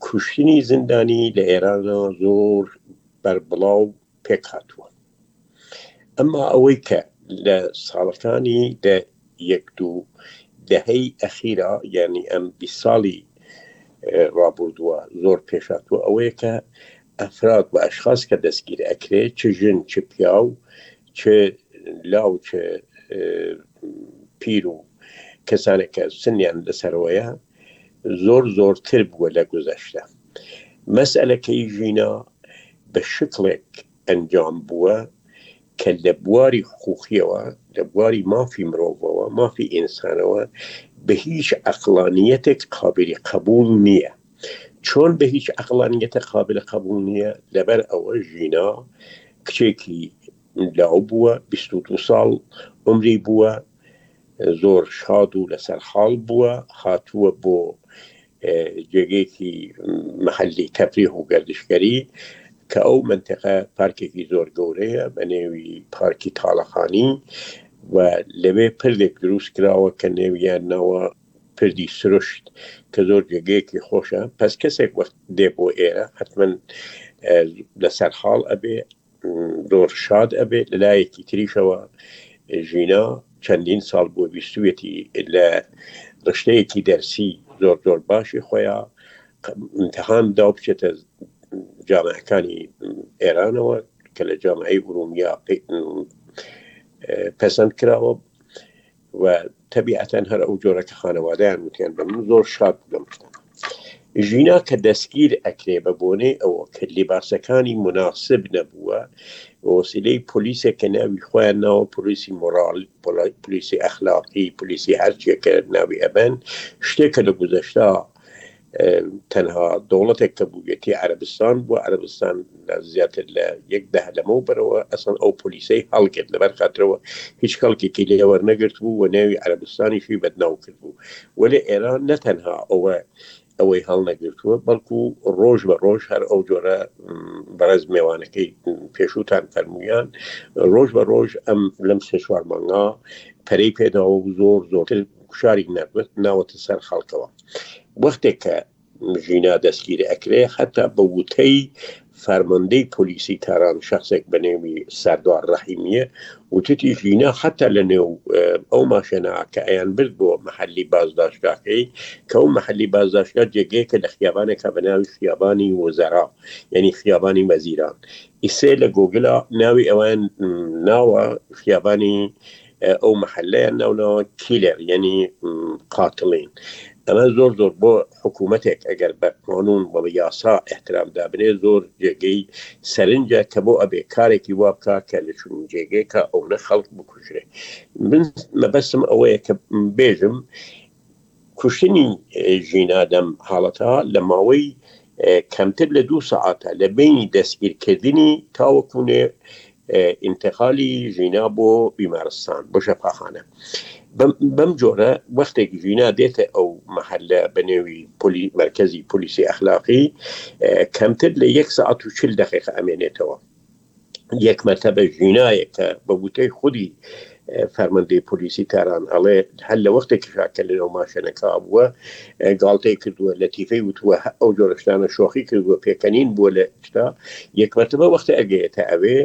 کوشتنی زیندانی لە ئێرانە زۆر بەربڵاو پێک هاتووە. ئەمما ئەوەی کە لە ساڵەکانی لە یەک دوو دەهەی ئەخیرا یعنی ئەم بی ساڵی ڕابردووە زۆر پێشاتوە ئەوەیە کە ئەفراد بە ئەشخاص کە دەستگیر ئەکرێ چ ژن چ پیا و چ لاو چ پیر و کەسانێکە سنیان لەسەرەوەیە زۆر زۆرتر بووە لە گوزەشتە مەسئلەکەی ژینا بە شکڵێک ئەنجام بووە کە لە بواری حقوقیەوە، لە بواری مافی مرۆڤەوە، مافی ئینسانەوە بە هیچ عەقڵانیەتێک قابیلی قەبووڵ نییە. چۆن بە هیچ عەقڵانیەتێک قابیلی قەبووڵ نییە؟ لەبەر ئەوە ژینا کچێکی لاو بووە، بیست و دوو ساڵ عومری بووە، زۆر شاد و لەسەر حاڵ بووە، هاتووە بۆ جێگەیەکی محلی تەفریح و گەردشکەری کە ئەو منتەقە پارکێکی زۆر گەورەیە بە نێوی پارکی تاڵەخانی و لەوێ پردێک دروست کراوە کە نێویانەوە پردی سروشت کە زۆر جێگەیەکی خۆشە پس کەسێک وەخت دێ بۆ ئێرە حتمما لەسەر حاڵ ئەبێ زۆر شاد ئەبێت لەلایەکی تریشەوە ژینا چەندین ساڵ بۆ بیستوێتی لە ڕشتەیەکی دەرسی زۆر زۆر باشی خۆیان امتحان داو بچێتە جامعەکانی ئێرانەوە کە لە جامعی ئورومیا پەسەند کراوە و تەبیعەتەن هەر ئەو جۆرە کە خانەوادەیان وتیان بە من زۆر شاد بوو لەم شتانە. ژینا کە دەستگیر ئەکرێ بە بۆنەی ئەوە کە لیباسەکانی مناسب نەبووە بە وەسیلەی پۆلیسێک کە ناوی خۆیان ناوە پۆلیسی مۆراڵ پۆڵای پلیسی ئەخلاقی پلیسی هەرچیەکە ناوی ئەبەن شتێکە لە گوزەشتا تەنها دەوڵەتێک کە بووبێتی عەرەبستان بووە، عەرەبستان لە زیاتر لە یەک دەهە لەمەو بەرەوە ئەسڵەن ئەو پۆلیسەی هەڵگرت لەبەر خاترەوە هیچ کەڵکێکی لێ وەرنەگرتبوو و ناوی عەرەبستانیشی بەدناو کردبوو، وەلێ ئێران نە تەنها ئەوە ئەوەی هەڵنەگرتووە بەڵکو ڕۆژ بە ڕۆژ هەر ئەو جۆرە بەڕێز مێوانەکەی پێشووتان فەرموویان ڕۆژ بە ڕۆژ ئەم لەم سێ چوار مانگا پەرەی پێداوە و زۆر زۆرتر کوشاری نەبێت ناوەتە سەر خەڵکەوە وەختێک کە ژینا دەستگیر ئەکرێ هەتا بە وتەی فەرماندەی پۆلیسی تاران شخصێک بە نێوی سەردار ڕەحیمیە وتتی ژینا حتا لە نێو ئەو ماشێنا کە ئەیان برد بۆ محلی بازداشتگاکەی کە و محلی بازداشتگا جێگەیەکە لە خیابانێکە بە ناوی خیابانی وزەرا یعنی خیابانی مەزیران ئیسێ لە گۆگلا ناوی ئەوان ناوە خیابانی وزەرا ئەو محلەیان ناونەوە کیلێر یعنی قاتڵین ئەمە زۆر زۆر بۆ حکوومەتێک ئەگەر بە قانون بە یاسا احترام دابنێ زۆر جێگەی سەرنجە کە بۆ ئەبێ کارێکی وا بکە کە لە چون جێگەیکە ئەو نە خەڵک بکوژێ من مەبەسم ئەوەیە کە بێژم کوشتنی ژینا ئادەم هەڵەتە لە ماوەی کەمتر لە دوو سەعاتە لە بینی دەستگیرکردنی تاوەکو نێ ئینتقالی ژینا بۆ بیمارستان بۆ شەفاخانە بەم جۆرە وەختێک ژینا دێتە ئەو محلە بە نێوی پلی مرکزی پلیسی ئەخلاقی کەمتر لە یەک ساعت و چل دقیقە ئەمێنێتەوە یەک مەرتەبە ژینایە کە بە وتەی خودی فەرمەندەی پۆلیسی تاران ئەڵێ هەر لە وەختێک شاکە لەو ماشێنەکە بووە گاڵتەی کردووە لە تیفەی وتووە ئەو جۆرەشتانە شۆخی کردووە پێکەنین بووە لە شتا یەکمەتەبە وەختە ئەگەیێتە ئەوێ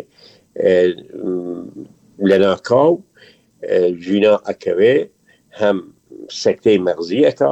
لە ناکاو ژینا ئەکەوێ هەم سەکتەی مەغزیەکە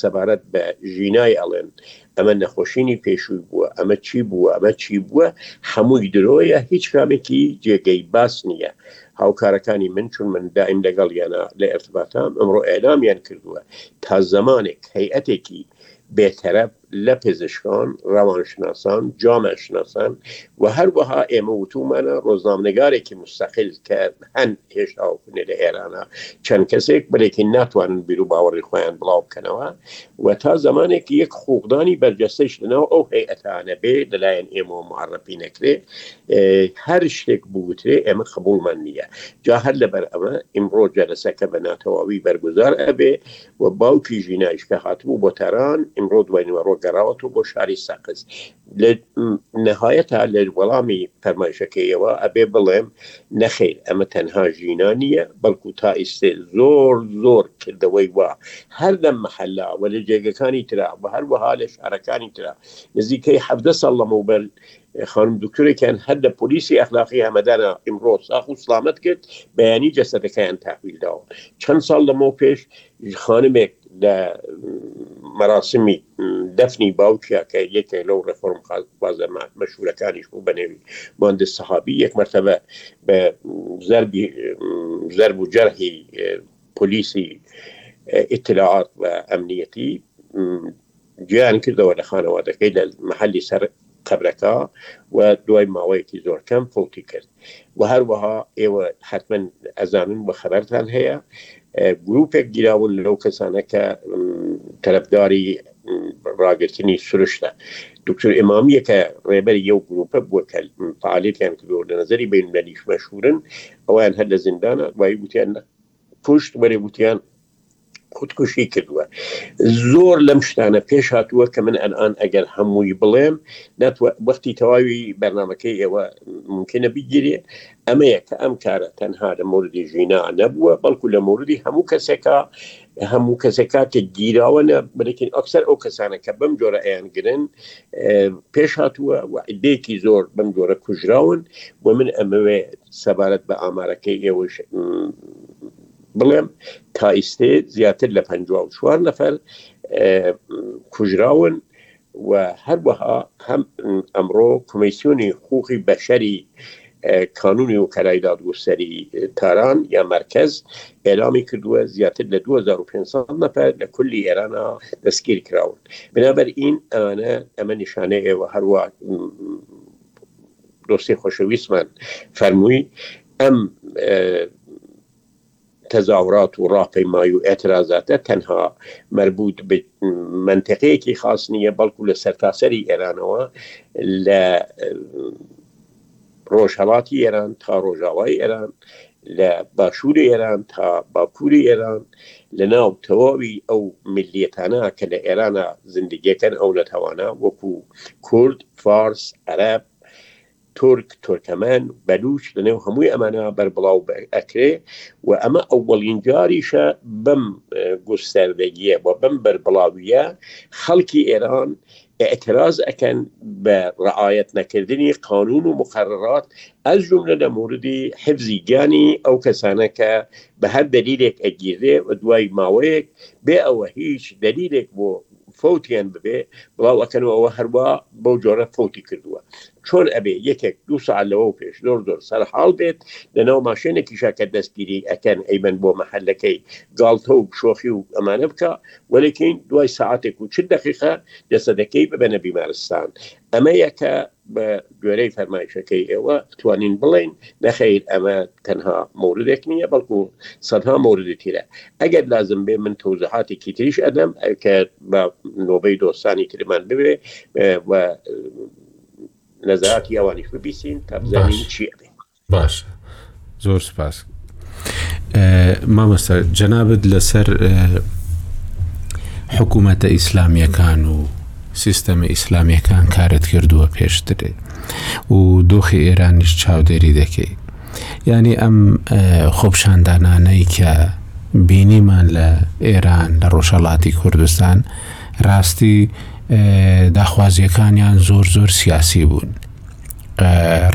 سەبارەت بە ژینای ئەڵێن ئەمە نەخۆشینی پێشووی بووە ئەمە چی بووە ئەمە چی بووە هەمووی درۆیە هیچ کامێکی جێگەی باس نییە هاوکارەکانی من چون من دایم لەگەڵ یانە لە ئەرتباتام ئەمڕۆ ئەلامیان کردووە تا زمانێک هەیئەتێکی بێتەرەب لە پزیشکان، ڕەوانشناسان، جامعە شناسان و هەروەها ئێمە وتوومانە ڕۆزنامەنگارێکی موستەقیل کە هەن هێشتا و هونێ لە ئێرانە چەند کەسێک بلێکین ناتوانن بیرو باوەڕی خۆیان بڵاو بکەنەوە و تا زەمانێک یەک خووقدانی بەرجەستەیش لەناو ئەو هەیئەتانە بێ لەلایەن ئێمەوە معەڕەپی نەکرێ هەر شتێک بوترێ ئێمە قبووڵمان نییە جا هەر لەبەر ئەمە ئیمڕۆ جەلەسەکە بە ناتەواوی بەرگوزار ئەبێ و باوکی ژینایش کە هاتبوو بۆ تاران ئمڕۆ دوای نوێڕۆ گەڕاوەتەوە بۆ شاری سەقز لە نەهایەتا لە وەڵامی فەرمایشەکەیەوە ئەبێ بڵێم نەخیر ئەمە تەنها ژینا نییە بەڵکو تا ئیسێ زۆر زۆر کردەوەی وا هەر لەم محەلا و لە جێگەکانی ترا و هەروەها لە شارەکانی ترا نزیکەی حەفدە ساڵ لەمەوبەر خانم دکتۆرێکیان هەر لە پۆلیسی ئەخلاقی هەمەدانا ئیمڕۆ ساخ و سلامەت کرد بەیانی جەسەدەکەیان تاحویل داوە چەند ساڵ لەمەو پێش خانمێک لە مەراسمی دەفنی باوکیا کە یەکێک لەو ڕێفۆرم بازە مەشورەکانیش بوو بەنێوی ماندە سەحابی یەک مرتبە بە زەربی زەرب و جەرهی پۆلیسی ئیتلاعات و ئەمنیەتی گیان کردەوە لە خانەوادەکەی لە محلی سەر قەبرەکە و دوای ماوەیەکی زۆر کەم فەوتی کرد و هەروەها ئێوە حەتمەن ئەزانن و خەبەرتان هەیە گروپێک گیراون لەو کەسانە کە تەرەفداری ڕاگرتنی سروشتە دکتور ئمامیە کە ڕێبەر یو گروپە بووە کە فعالیتیان کردو لە نظری بینلەلیش مەشهورن ئەویان هەر لە زیندانە دوایی گوتیان کوشت وەێ وتیان خودکوشی کردووە زۆر لەم شتانە پێش هاتووە کە من ئەلان ئەگەر هەمووی بڵێم وەختی تەواوی بەرنمەکەی ئێوە ممکنە بگیرێ ئەمەیە کە ئەم کارە تەنها لە موردی ژینا نەبووە بەڵکو لە موردی هەموو کەسێکە هەموو کەسێکاتێک گیراوەە بنکین ئەکسەر ئەو کەسانە کە بەم جۆرە ئەیان گرن پێشهاتووە و عدەیەکی زۆر بەم جۆرە کوژراون و من ئەمەوێ سەبارەت بە ئامارەکەی ئێوەش بڵێم تا ئیسێ زیاتر لە 54 نەفەر کوژراون و هەروەها هەم ئەمڕۆ کمیسیۆنی خوخی بەشەری کانونی وکەلای دادگوستەری تاران یا مەرکەز ئێرامی کردووە زیاتر لە 2500 نەفر لە کولی ئێرانا دەستگیر کراون بنابەر این ئەمانە ئەمە نیشانە ئێوە هەروە دۆستی خۆشەویستمان فەرمووی ئەم تەزاورات و ڕاپەیمای و ئێترازاتە تەنها مەربوت بە مەنتەقەیەکی خاس نییە بەڵکو لە سەرتاسەری ئێرانەوە لە ڕۆژهەڵاتی ئێران تا ڕۆژاوای ئێران لە باشووری ئێران تا باکووری ئێران لە ناو تەواوی ئەو ملیەتانە کە لە ئێرانە زندگیەکەن ئەو نەتەوانە وەکو کورد فارس عەرب تورک، تورکمەن، بەلووچ، لەنێو هەمووی ئەمانە بەربڵاو ئەکرێ و ئەمە ئەوەڵین جاریشە بەم گوستەردەگیە و بەم بەربڵاویە خەڵکی ئێران اعتراز ئەکەن بە ڕعاەت نەکردنی قانون و مقررات ئەز جملە لە موردی حفزی گیانی ئەو کەسانە کە بە هەر دلیلێک ئەگیرێ و دوای ماوەیەک بێ ئەوە هیچ دلیلێک بۆ فەوتیان ببێ بڵاو ئەکەنەوە ئەوە هەروە بەو جۆرە فەوتی کردووە چۆن ئەبێ یەکێک دو ساعت لەوە پێش زۆر زۆر سەرحاڵ بێت لەناو ماشێنێکیشا کە دەستگیری ئەکەن ئەیبەن بۆ مەحلەکەی گاڵتە و شۆخی و ئەمانە بکە وەلەکەین دوای ساعتێک و چ دقیقە جەسەدەکەی ببەنە بیمارستان ئەمە یەکە بە گوێرەی فەرمایشەکەی ئێوە توانین بڵێین نەخیر ئەمە تەنها موردێک نییە بەڵکو سەدها موردی تیرە ئەگەر لازم بێ من تەوزەهاتی کیتریش ئەدەم کە بە نۆبەی دۆستانی ترمان بوێ و نەزاتی ئەوانیش ببیسین تا بزانین چی ئەبێ باشە زۆر سپاس مامەستا جەنابەت لەسەر حکوومەتە ئیسلامیەکان و سیستەمە ئیسلامیەکان کارت کردووە پێشترێ و دۆخی ئێرانیش چاودێری دەکەی ینی ئەم خۆپشاندانانەی کە بینیمان لە ئێران لە ڕۆژهڵاتی کوردستان ڕاستی داخوازیەکانیان زۆر زۆر سیاسی بوون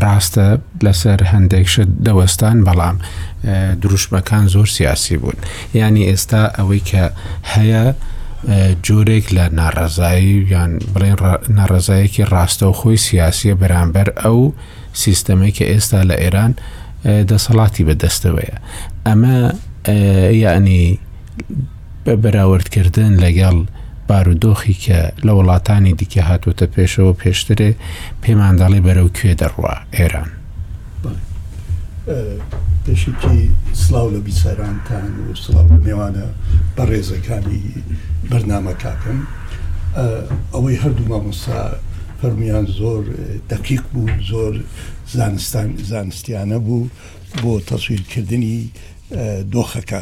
ڕاستە لەسەر هەندێک شت دەوەستان بەڵام دروشمەکان زۆر سیاسی بوون ینی ئێستا ئەوەی کە هەیە جۆرێک لە ناڕزایی یان بڵێن ناڕزایەکی ڕاستە و خۆی سیاسیە بەرامبەر ئەو سیستەمەی کە ئێستا لە ئێران دەسەڵاتی بەدەستەوەیە ئەمە یعنی بە بەراوردکردن لەگەڵ بارودۆخی کە لە وڵاتانی دیکە هاتوتە پێشەوە پێشترێ پێمان دەڵێ بەرەو کوێ دەڕوا ئێران. پێشکی سلااو لە بیسەرانتان و سلااو لە مێوانە بەڕێزەکانی بەرنامە کاکەم ئەوەی هەردوو مامۆستا فەرمیان زۆر دقیق بوو زۆر زانستان زانستیانە بوو بۆ تەسویرکردنی دۆخەکە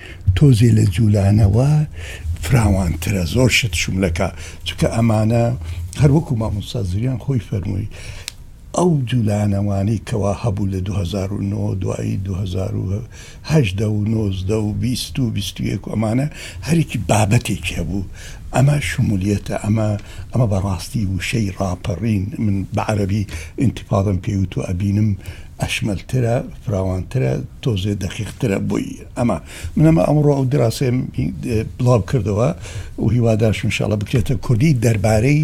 تۆزێ لە جولانەوە فراوانترە زۆر شت شملەکا چکە ئەمانە هەروەکو مامۆستا زریان خۆی فەرمووی ئەو جولانەوانەی کەوا هەبوو لە دوو هەزار و نۆ دوایی دوو هەزار و هەژدە و نۆزدە و بیست و بیست و یەک و ئەمانە هەریکی بابەتێکی هەبوو ئەمە شمولیەتە ئەمە ئەمە بەڕاستی وشەی ڕاپەڕین من بە عەرەبی ئینتیفاضەم پێی وتوە ئەبینم ئەشمەلترە فراوانترە تۆزێ دەقیقترە بۆی. ئەمە من ئەمە ئەمڕۆ ئەو دراسەیەم بڵاو کردەوە و هیواداشم ان شاءاللە بکرێتە کوردی دەربارەی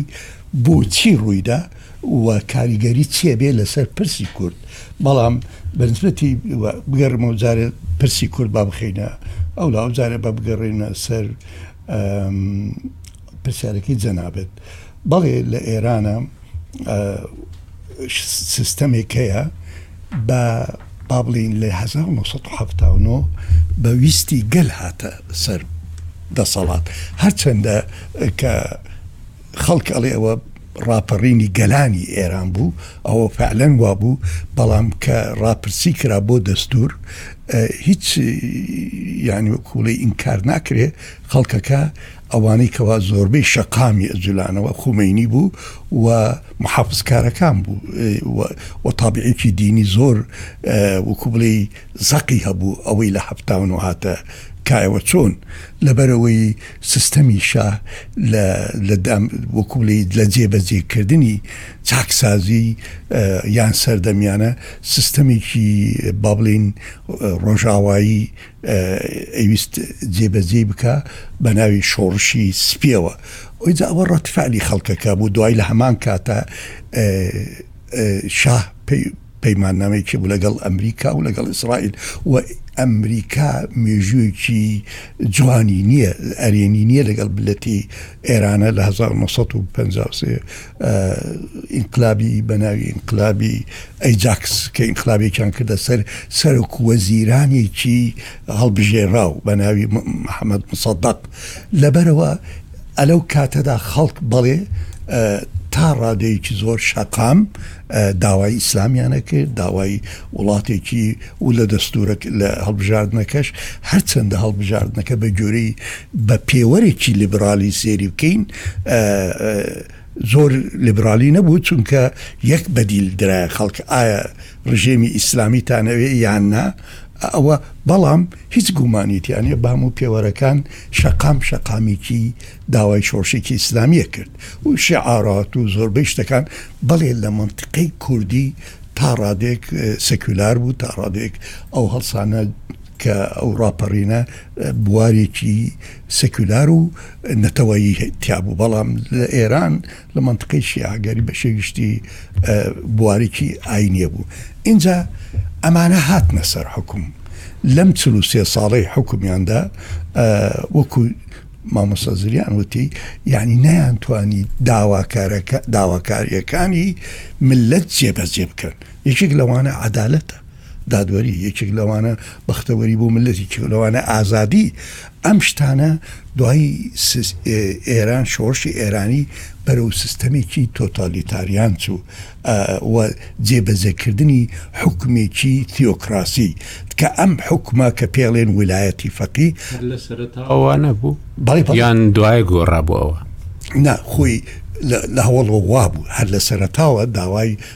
بۆچی ڕوویدا و کاریگەری چیە بێ لەسەر پرسی کورد بەڵام بەنسبەتی بگەڕمەوە جارێ پرسی کورد با بخینە ئەو لا جارێ بە بگەڕێنە سەر پرسیارەکەی جەنابێت بەڵێ لە ئێرانە سیستەمێک هەیە بە با بڵین لە 1970 بە ویستی گەل هاتە سەر دەسەڵات هەرچەندە کە خەڵک ئەڵێ ئەوە ڕاپەڕینی گەلانی ئێران بوو ئەوە فعلەن وا بوو بەڵام کە ڕاپرسی کرا بۆ دەستور هیچ یانی وەکوڵی ئینکار ناکرێ خەڵکەکە ئەوانەی کەوا زۆربەی شەقامی ئۆجولانەوە خومەینی بوو و محافزکارەکان بوو و تابعێکی دینی زۆر وەکو بڵێی زەقی هەبوو ئەوەی لە هەفتاون و هاتە کایەوە چۆن لەبەرەوەی سیستەمی شا وەکو بڵێ لە جێبەجێکردنی چاکسازی یان سەردەمیانە سیستەمێکی با بڵین ڕۆژاوایی ئەیویست جێبەجێی بکا بەناوی شۆڕشی سپیەوە ئەوجا ئەوە ڕەتفعلی خەڵکەکە بوو دوای لە هەمان کاتە شاه پەیماننامەیەکی بوو لەگەڵ ئەمریکا و لەگەڵ ئیسرائیل و ئەمریکا مێژوویەکی جوانی نییە ئەرێنی نییە لەگەڵ بلەتی ئێرانە لە 1950 ئینقلابی بە ناوی ئینقلابی ئەیجاکس کە ئینقلابێکیان کردە سەر سەرۆک وەزیرانێکی هەڵبژێراو بە ناوی محەممەد مسەدەق لەبەرەوە ئەلەو کاتەدا خەڵک بەڵێ تا ڕادەیەکی زۆر شەقام داوای ئیسلامیانە کرد داوای وڵاتێکی و لە دەستورە لە هەڵبژاردنەکەش هەرچەندە هەڵبژاردنەکە بە گوێرەی بە پێوەرێکی لیبرالی سێری بکەین زۆر لیبرالی نەبوو چونکە یەک بەدیل درایە خەڵک ئایا ڕژێمی ئیسلامی تانەوێ یان نا ئەوە بەڵام هیچ گومانیتیانە بام و پێوەرەکان شەقام شەقامێکی داوای شۆڕشێکی ئیسلامیە کرد و شعارات و زۆربەی شتەکان بەڵێ لە منتیقەی کوردی تا ڕادێک سەکولار بوو تا ڕادێک ئەو هەڵسانە کە ئەو ڕاپەڕینە بوارێکی سیکولار و نەتەوەیی تیابوو بەڵام لە ئێران لە مەنتقەی شیعەگەری بە شێویشتی بواریکی ئاینیە بوو ئینجا ئەمانە هاتنە سەر حکوم لەم چل و سێ ساڵەی حکومیاندا وەکو مامۆستا زریان وتی یعنی نیان توانی داواکارەکە داواکاریەکانی ملت جێبەجێ بکەن یەکێک لەوانە عدالەتە دادوەری یەکێک لەوانە بەختەوەری بۆ ملەتی کێو لەوانە ئازادی ئەم شتانە دوایی ئێران شۆڕشی ئێرانی بەرەو سیستەمێکی تۆتالیتاریان چوو جێبەجێکردنی حکومێکی تیۆکراسی کە ئەم حکومە کە پێڵێن ولایەتی فەقی لە سەرتا ئەوانە بوو بەڵیان دوای گۆڕا بۆ ئەوە نا خۆی لە هەوڵەوە وا بوو هەر لە سەرتاوە داوای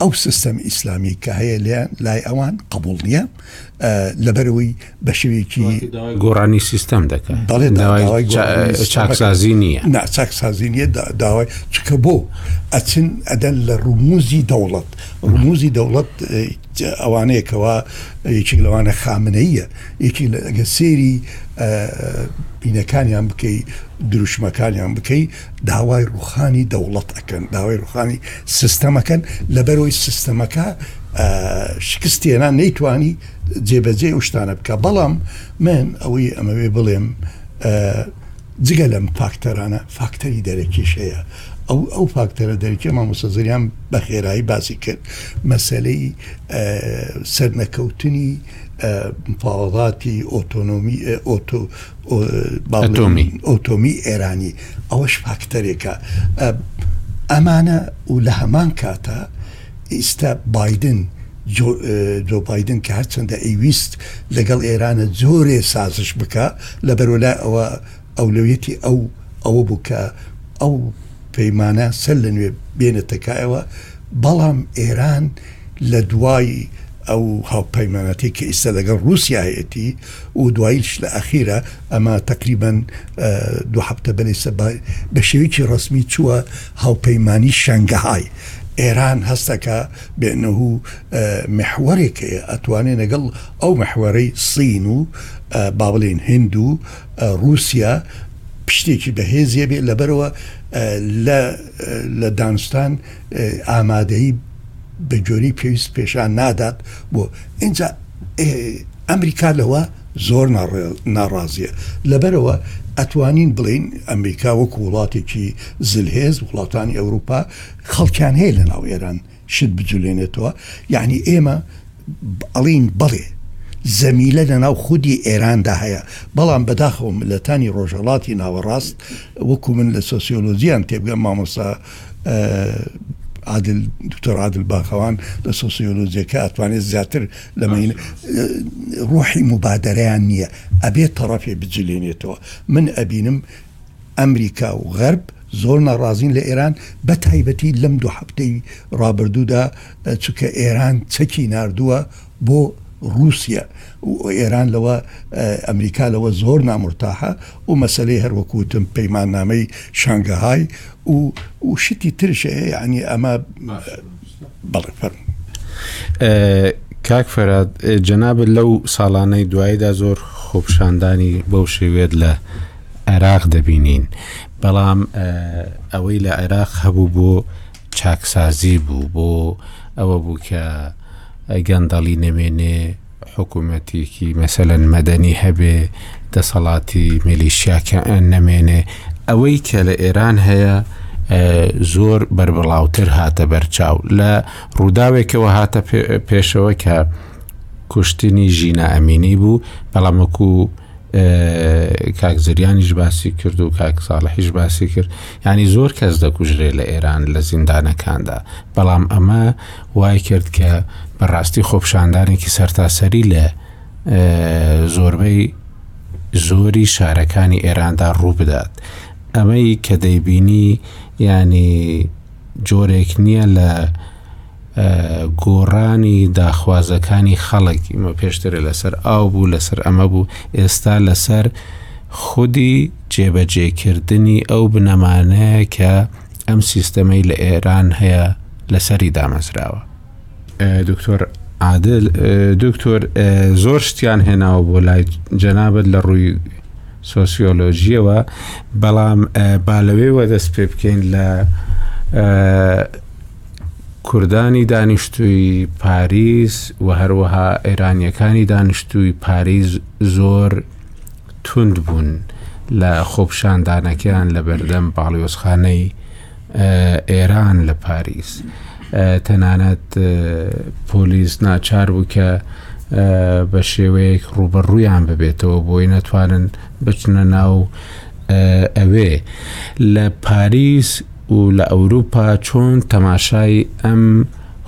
ئەو سیستەم ئیسلامی کە هەیە لە لای ئەوان قبول نییە لەبەرەوەی بە شێوێکی گۆڕانی سیستەم دەکەن بەڵێ داوای چاکسازی نییە نا چاکسازی نییە داوای چکە بۆ ئەچن ئەدەن لە ڕوموزی دەوڵەت ڕموزی دەوڵەت ئەوانەیەکەوە یەکی لەوانە خامنەیە یەکی لەگە سێری بینەکانیان بکەی دروشمەکانیان بکەی داوای ڕوخانی دەوڵەت ئەکەن داوای ڕوخانی سیستەمەکەن لەبەرەوەی سیستەمەکە شکستێنا نەیتوانی جێبەجێ ئەو شتانە بکە بەڵام من ئەوەی ئەمەوێ بڵێم جگە لەم فاکتەرانە فاکتەری دەرەکیش هەیە ئەو ئەو فاکتەرە دەرکی مامۆسەزریان بە خێرایی باسی کرد مەسلەی سەرنەکەوتنی مفاوەزاتی ئەتۆمی ئێرانی ئەوەش فاکتەرێکە ئەمانە و لە هەمان کاتە ئیستا بادن جۆبادن کە هەرچەندە ئەیویست لەگەڵ ئێرانە زۆرێ سازش بکە لە بەرەولا ئەوە ئەولەویەتی ئەو ئەوە بوو کە ئەو پەیمانە سەر لە نوێ بێنێتە کایەوە، بەڵام ئێران لە دوای ئەو هاوپەیمانەتەی کە ئیستە لەگەڵ ڕووسیا هەیەتی و دواییش لە ئەخیرا ئەمە تەقریبەن دوو هەفتە بەری سە بە بە شێوەیەکی ڕەسمی چووە هاوپەیمانی شەنگەهای ئێران هەستەکە بێنه و محوەرێک هەیە ئەتوانێ لەگەڵ ئەو محوەرەی سین و با بڵێین هند و ڕووسیا پشتێکی بەهێزیە بێ لەبەرەوە لە دانوستان ئامادەیی بە گۆری پێویست پێشان نادات بۆ ئینجا ئەمریکا لەوە زۆر ناڕازیە لەبەرەوە ئەتوانین بڵین ئەمریکا وەکو وڵاتێکی زلهێز وڵاتانی ئەوروپا خەڵکیان هەیە لە ناو ئێران شت بجولێنێتەوە یانی ئێمە ئەڵێین بەڵێ زەمیلە لە ناو خودی ئێراندا هەیە بەڵام بەداخەوە ملەتانی ڕۆژهڵاتی ناوەڕاست وەکو من لە سۆسیۆلۆژیان تێبگە مامۆسا عادل دکتۆر عادل باخەوان لە سۆسیۆلۆجیەکە ئەتوانێت زیاتر لەمەین ڕوحی مبادرەیان نییە ئەبێت تەڕەفێ بجلێنێتەوە من ئەبینم ئەمریکا و غەرب زۆر ناڕازین لە ئێران بە تایبەتی لەم دوو هەفتەی ڕابردوودا چونکە ئێران چەکی ناردووە بۆ ڕووسیە و ئێران لەوە ئەمریکا لەوە زۆر نامرتاحە و مەسلەی هەروەکوتم پەیماننامەی شانگەهای و و شتی ترش هەیە عنی ئەمە بەڵێ فەرموو کاک فەراد جەنابت لەو ساڵانەی دواییدا زۆر خۆپشاندانی بەو شێوێت لە عێراق دەبینین بەڵام ئەوەی لە عێراق هەبوو بۆ چاکسازی بوو بۆ ئەوە بوو کە گەندەڵی نەمێنێ حکومەتێکی مەسەلەن مەدەنی هەبێ، دەسەڵاتی میلیشیا کە نەمێنێ، ئەوەی کە لە ئێران هەیە زۆر بەربڵاوتر هاتە بەرچاو لە ڕووداوێکەوە هاتە پێشەوە کە کوشتنی ژینا ئەمینی بوو بەڵام وەکو کاکزریانیش باسی کرد و کاکساڵحیش باسی کرد ینی زۆر کەس دەکوژرێ لە ئێران لە زیندانەکاندا بەڵام ئەمە وایکرد کە بەڕاستی خۆپشاندانێکی سەرتاسەری لە زۆربەی زۆری شارەکانی ئێراندا ڕووبدات ئەمەی کە دەیبینی ینی جۆرێک نییە لە گۆڕانی داخوازەکانی خەڵک ئمە پێشترە لەسەر ئاو بوو لەسەر ئەمە بوو ئێستا لەسەر خودی جێبەجێکردنی ئەو بنەمانەیە کە ئەم سیستەمەی لە ئێران هەیە لەسەری دامەزراوە دکتۆر عادل دکتۆر زۆر شتیان هێناوە بۆ لای جەنابەت لە ڕووی سۆسیۆلۆژیەوە بەڵام با لەوێوە دەست پێ بکەین لە کوردانی دانیشتووی پاریس و هەروەها ئێرانیەکانی دانیشتووی پاریس زۆر توند بوون لە خۆپشاندانەکەیان لە بەردەم باڵیۆزخانەی ئێران لە پاریس تەنانەت پۆلیس ناچار بوو کە بە شێوەیەک ڕوبەڕوویان ببێتەوە بۆی نەتوانن بچنە ناو ئەوێ لە پاریس و لە ئەوروپا چۆن تەماشای ئەم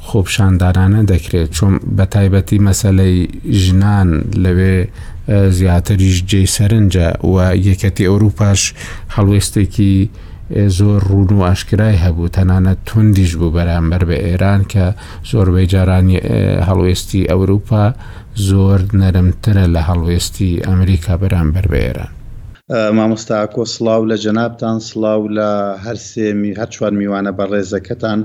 خۆپیشاندانانە دەکرێت چۆن بەتایبەتی مەسەلەی ژنان لەوێ زیاتریش جێی سەرنجە و یەکەتی ئەوروپاش هەڵوێستێکی زۆر ڕون و ئاشکرای هەبوو تەنانەت توندیش بوو بەرامبەر بە ئێران کە زۆربەی جارانی هەڵوێستی ئەوروپا زۆر نەرمترە لە هەڵوێستی ئەمریکا بەرامبەر بە ئێران مامۆستاکۆ سلااو لە جەنابان سلااو لە هەرسێ هەرچوار میوانە بە ڕێزەکەتان